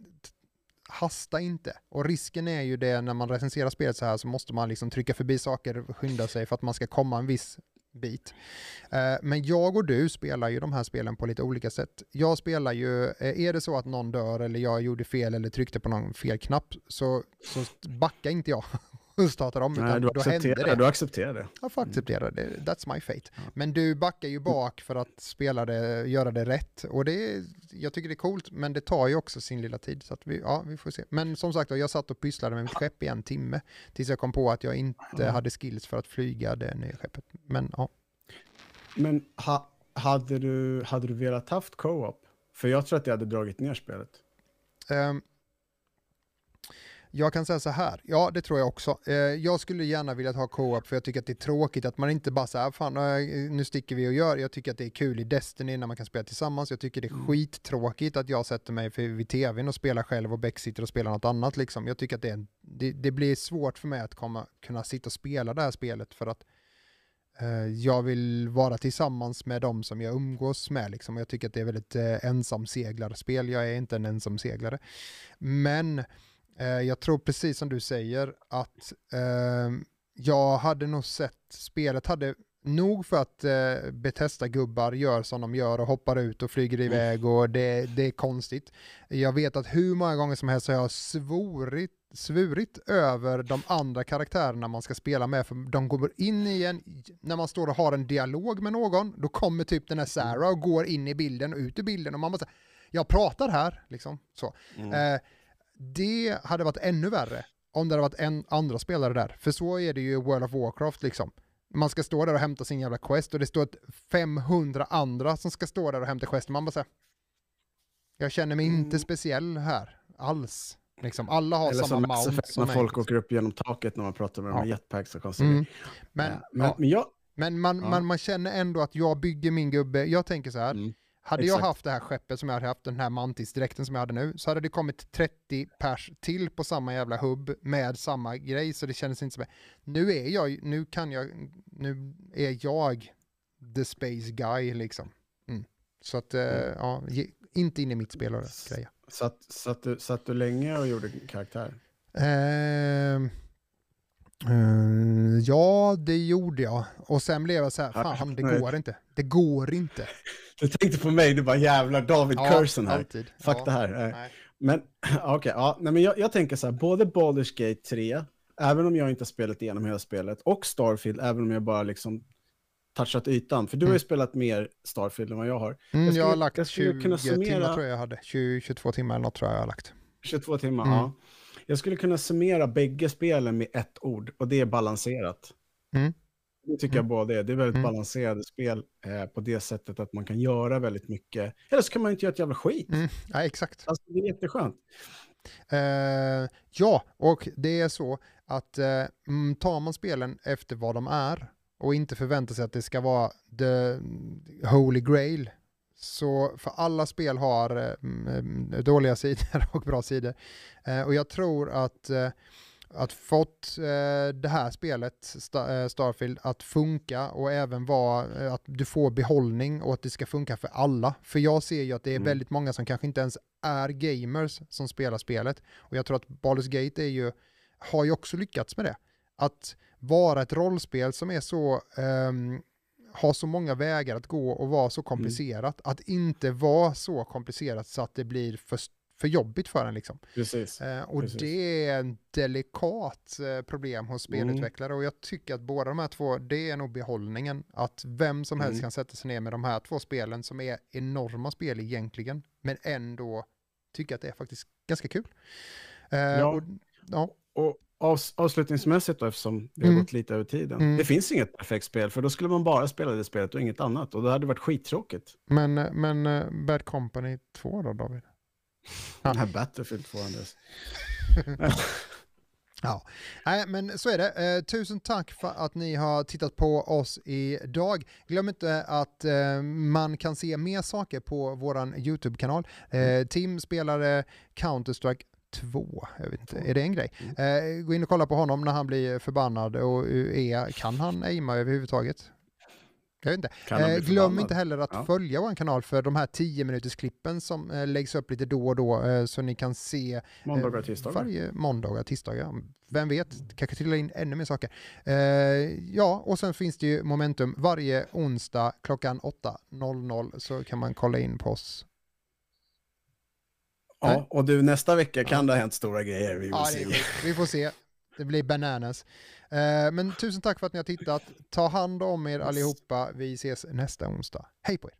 hasta inte. Och risken är ju det när man recenserar spelet så här så måste man liksom trycka förbi saker skynda sig för att man ska komma en viss bit. Eh, men jag och du spelar ju de här spelen på lite olika sätt. Jag spelar ju, eh, är det så att någon dör eller jag gjorde fel eller tryckte på någon fel knapp så, så backar inte jag [LAUGHS] [LAUGHS] startar om, Nej, du accepterar, det. du accepterar det. Jag får acceptera det, that's my fate. Ja. Men du backar ju bak för att spela det, göra det rätt. Och det är, jag tycker det är coolt, men det tar ju också sin lilla tid. Så att vi, ja, vi får se. Men som sagt, jag satt och pysslade med mitt skepp i en timme tills jag kom på att jag inte hade skills för att flyga det nya skeppet. Men ja, Men ha, hade, du, hade du velat haft co-op? För jag tror att det hade dragit ner spelet. Ehm, jag kan säga så här, ja det tror jag också. Eh, jag skulle gärna vilja ha co-op för jag tycker att det är tråkigt att man inte bara säger fan eh, nu sticker vi och gör. Jag tycker att det är kul i Destiny när man kan spela tillsammans. Jag tycker det är Mm. skittråkigt att jag sätter mig vid tvn och spelar själv och Beck sitter och spelar något annat liksom. Jag tycker att det, är, det, det blir svårt för mig att komma, kunna sitta och spela det här spelet för att eh, jag vill vara tillsammans med de som jag umgås med liksom. Jag tycker att det är väldigt eh, ensamseglarspel. Jag är inte en ensamseglare. Men jag tror precis som du säger att eh, jag hade nog sett, spelet hade nog för att eh, Bethesda-gubbar gör som de gör och hoppar ut och flyger iväg och det, det är konstigt. Jag vet att hur många gånger som helst har jag svorit, svurit över de andra karaktärerna man ska spela med för de går in i en, när man står och har en dialog med någon, då kommer typ den här Sarah och går in i bilden och ut ur bilden och man bara jag pratar här, liksom så. Mm. Eh, det hade varit ännu värre om det hade varit en andra spelare där. För så är det ju i World of Warcraft liksom. Man ska stå där och hämta sin jävla quest och det står ett 500 andra som ska stå där och hämta quest. Man bara säger, jag känner mig inte Mm. speciell här alls. Liksom, alla har Eller samma mount Effect som när folk åker upp genom taket när man pratar med Ja. med jetpacks och konstiga Mm. Men, Ja, men, men jag... men man, Ja. man, man känner ändå att jag bygger min gubbe. Jag tänker så här, Mm. Hade jag Exakt. haft det här skeppet som jag hade haft, den här mantisdräkten som jag hade nu, så hade det kommit 30 pers till på samma jävla hubb med samma grej, så det kändes inte som... Nu är jag, nu kan jag, nu är jag the space guy liksom. Mm. Så att, eh, Mm. ja, inte in i mitt spel och greja. Satt, satt, du, satt du länge och gjorde karaktär? Ehm, eh, ja, det gjorde jag. Och sen blev jag så här, Ja, fan det går inte. Det går inte. [LAUGHS] Du tänkte på mig, du bara jävlar David Ja, Curson här. alltid. Fuck ja. det här. Nej. Men [CLEARS THROAT] okej, ja, nej, men jag, jag tänker så här, både Baldur's Gate 3, även om jag inte har spelat igenom hela spelet, och Starfield, även om jag bara liksom touchat ytan. För du har ju Mm. spelat mer Starfield än vad jag har. Mm, Jag jag, har skulle- lagt jag skulle 20 kunna summera- timmar tror jag jag hade. 20, 22 timmar eller något tror jag jag har lagt. 22 timmar, Mm. ja. Jag skulle kunna summera bägge spelen med ett ord, och det är balanserat. Mm. Det tycker jag Mm. båda är. Det är väldigt Mm. balanserade spel eh, på det sättet att man kan göra väldigt mycket. Eller så kan man inte göra ett jävla skit. Mm. Ja, exakt. Alltså, det är jätteskönt. Eh, ja, och det är så att mm, tar man spelen efter vad de är och inte förväntar sig att det ska vara the holy grail så för alla spel har eh, dåliga [LAUGHS] sidor och bra sidor. Eh, och jag tror att eh, att fått eh, det här spelet, Sta- eh, Starfield, att funka och även vara eh, att du får behållning och att det ska funka för alla. För jag ser ju att det är Mm. väldigt många som kanske inte ens är gamers som spelar spelet. Och jag tror att Baldur's Gate är ju, har ju också lyckats med det. Att vara ett rollspel som är så, ehm, har så många vägar att gå och vara så komplicerat. Att inte vara så komplicerat så att det blir för, för jobbigt för en liksom. Precis. Eh, och Precis. det är en delikat eh, problem hos Mm. spelutvecklare och jag tycker att båda de här två, det är nog behållningen. Att vem som helst Mm. kan sätta sig ner med de här två spelen som är enorma spel egentligen, men ändå tycka att det är faktiskt ganska kul. Eh, Ja. Och, ja. Och avs avslutningsmässigt då, eftersom det har Mm. gått lite över tiden. Mm. Det finns inget perfekt spel, för då skulle man bara spela det spelet och inget annat. Och det hade varit skittråkigt. Men, eh, men eh, Bad Company 2 då David? [LAUGHS] Den här Battlefield 2, Andres. [LAUGHS] Ja, Nej, men så är det. Eh, tusen tack för att ni har tittat på oss idag. Glöm inte att eh, man kan se mer saker på vår YouTube-kanal. Eh, Tim spelade Counter-Strike 2, jag vet inte, är det en grej? Eh, gå in och kolla på honom när han blir förbannad och är, kan han aima överhuvudtaget? Jag vet inte. Eh, glöm förbannad? inte heller att Ja. följa vår kanal för de här 10 minuters klippen som eh, läggs upp lite då och då eh, så ni kan se Måndagar Eh, och tisdagar. Varje måndag, tisdagar. Vem vet, kanske trillar in ännu mer saker. Eh, ja, och sen finns det ju Momentum varje onsdag klockan 8.00 så kan man kolla in på oss. Ja, och du, nästa vecka kan det ha hänt stora grejer. Vi Ja, se. vi får se. Det blir bananas. Eh, men tusen tack för att ni har tittat. Ta hand om er allihopa. Vi ses nästa onsdag. Hej på er!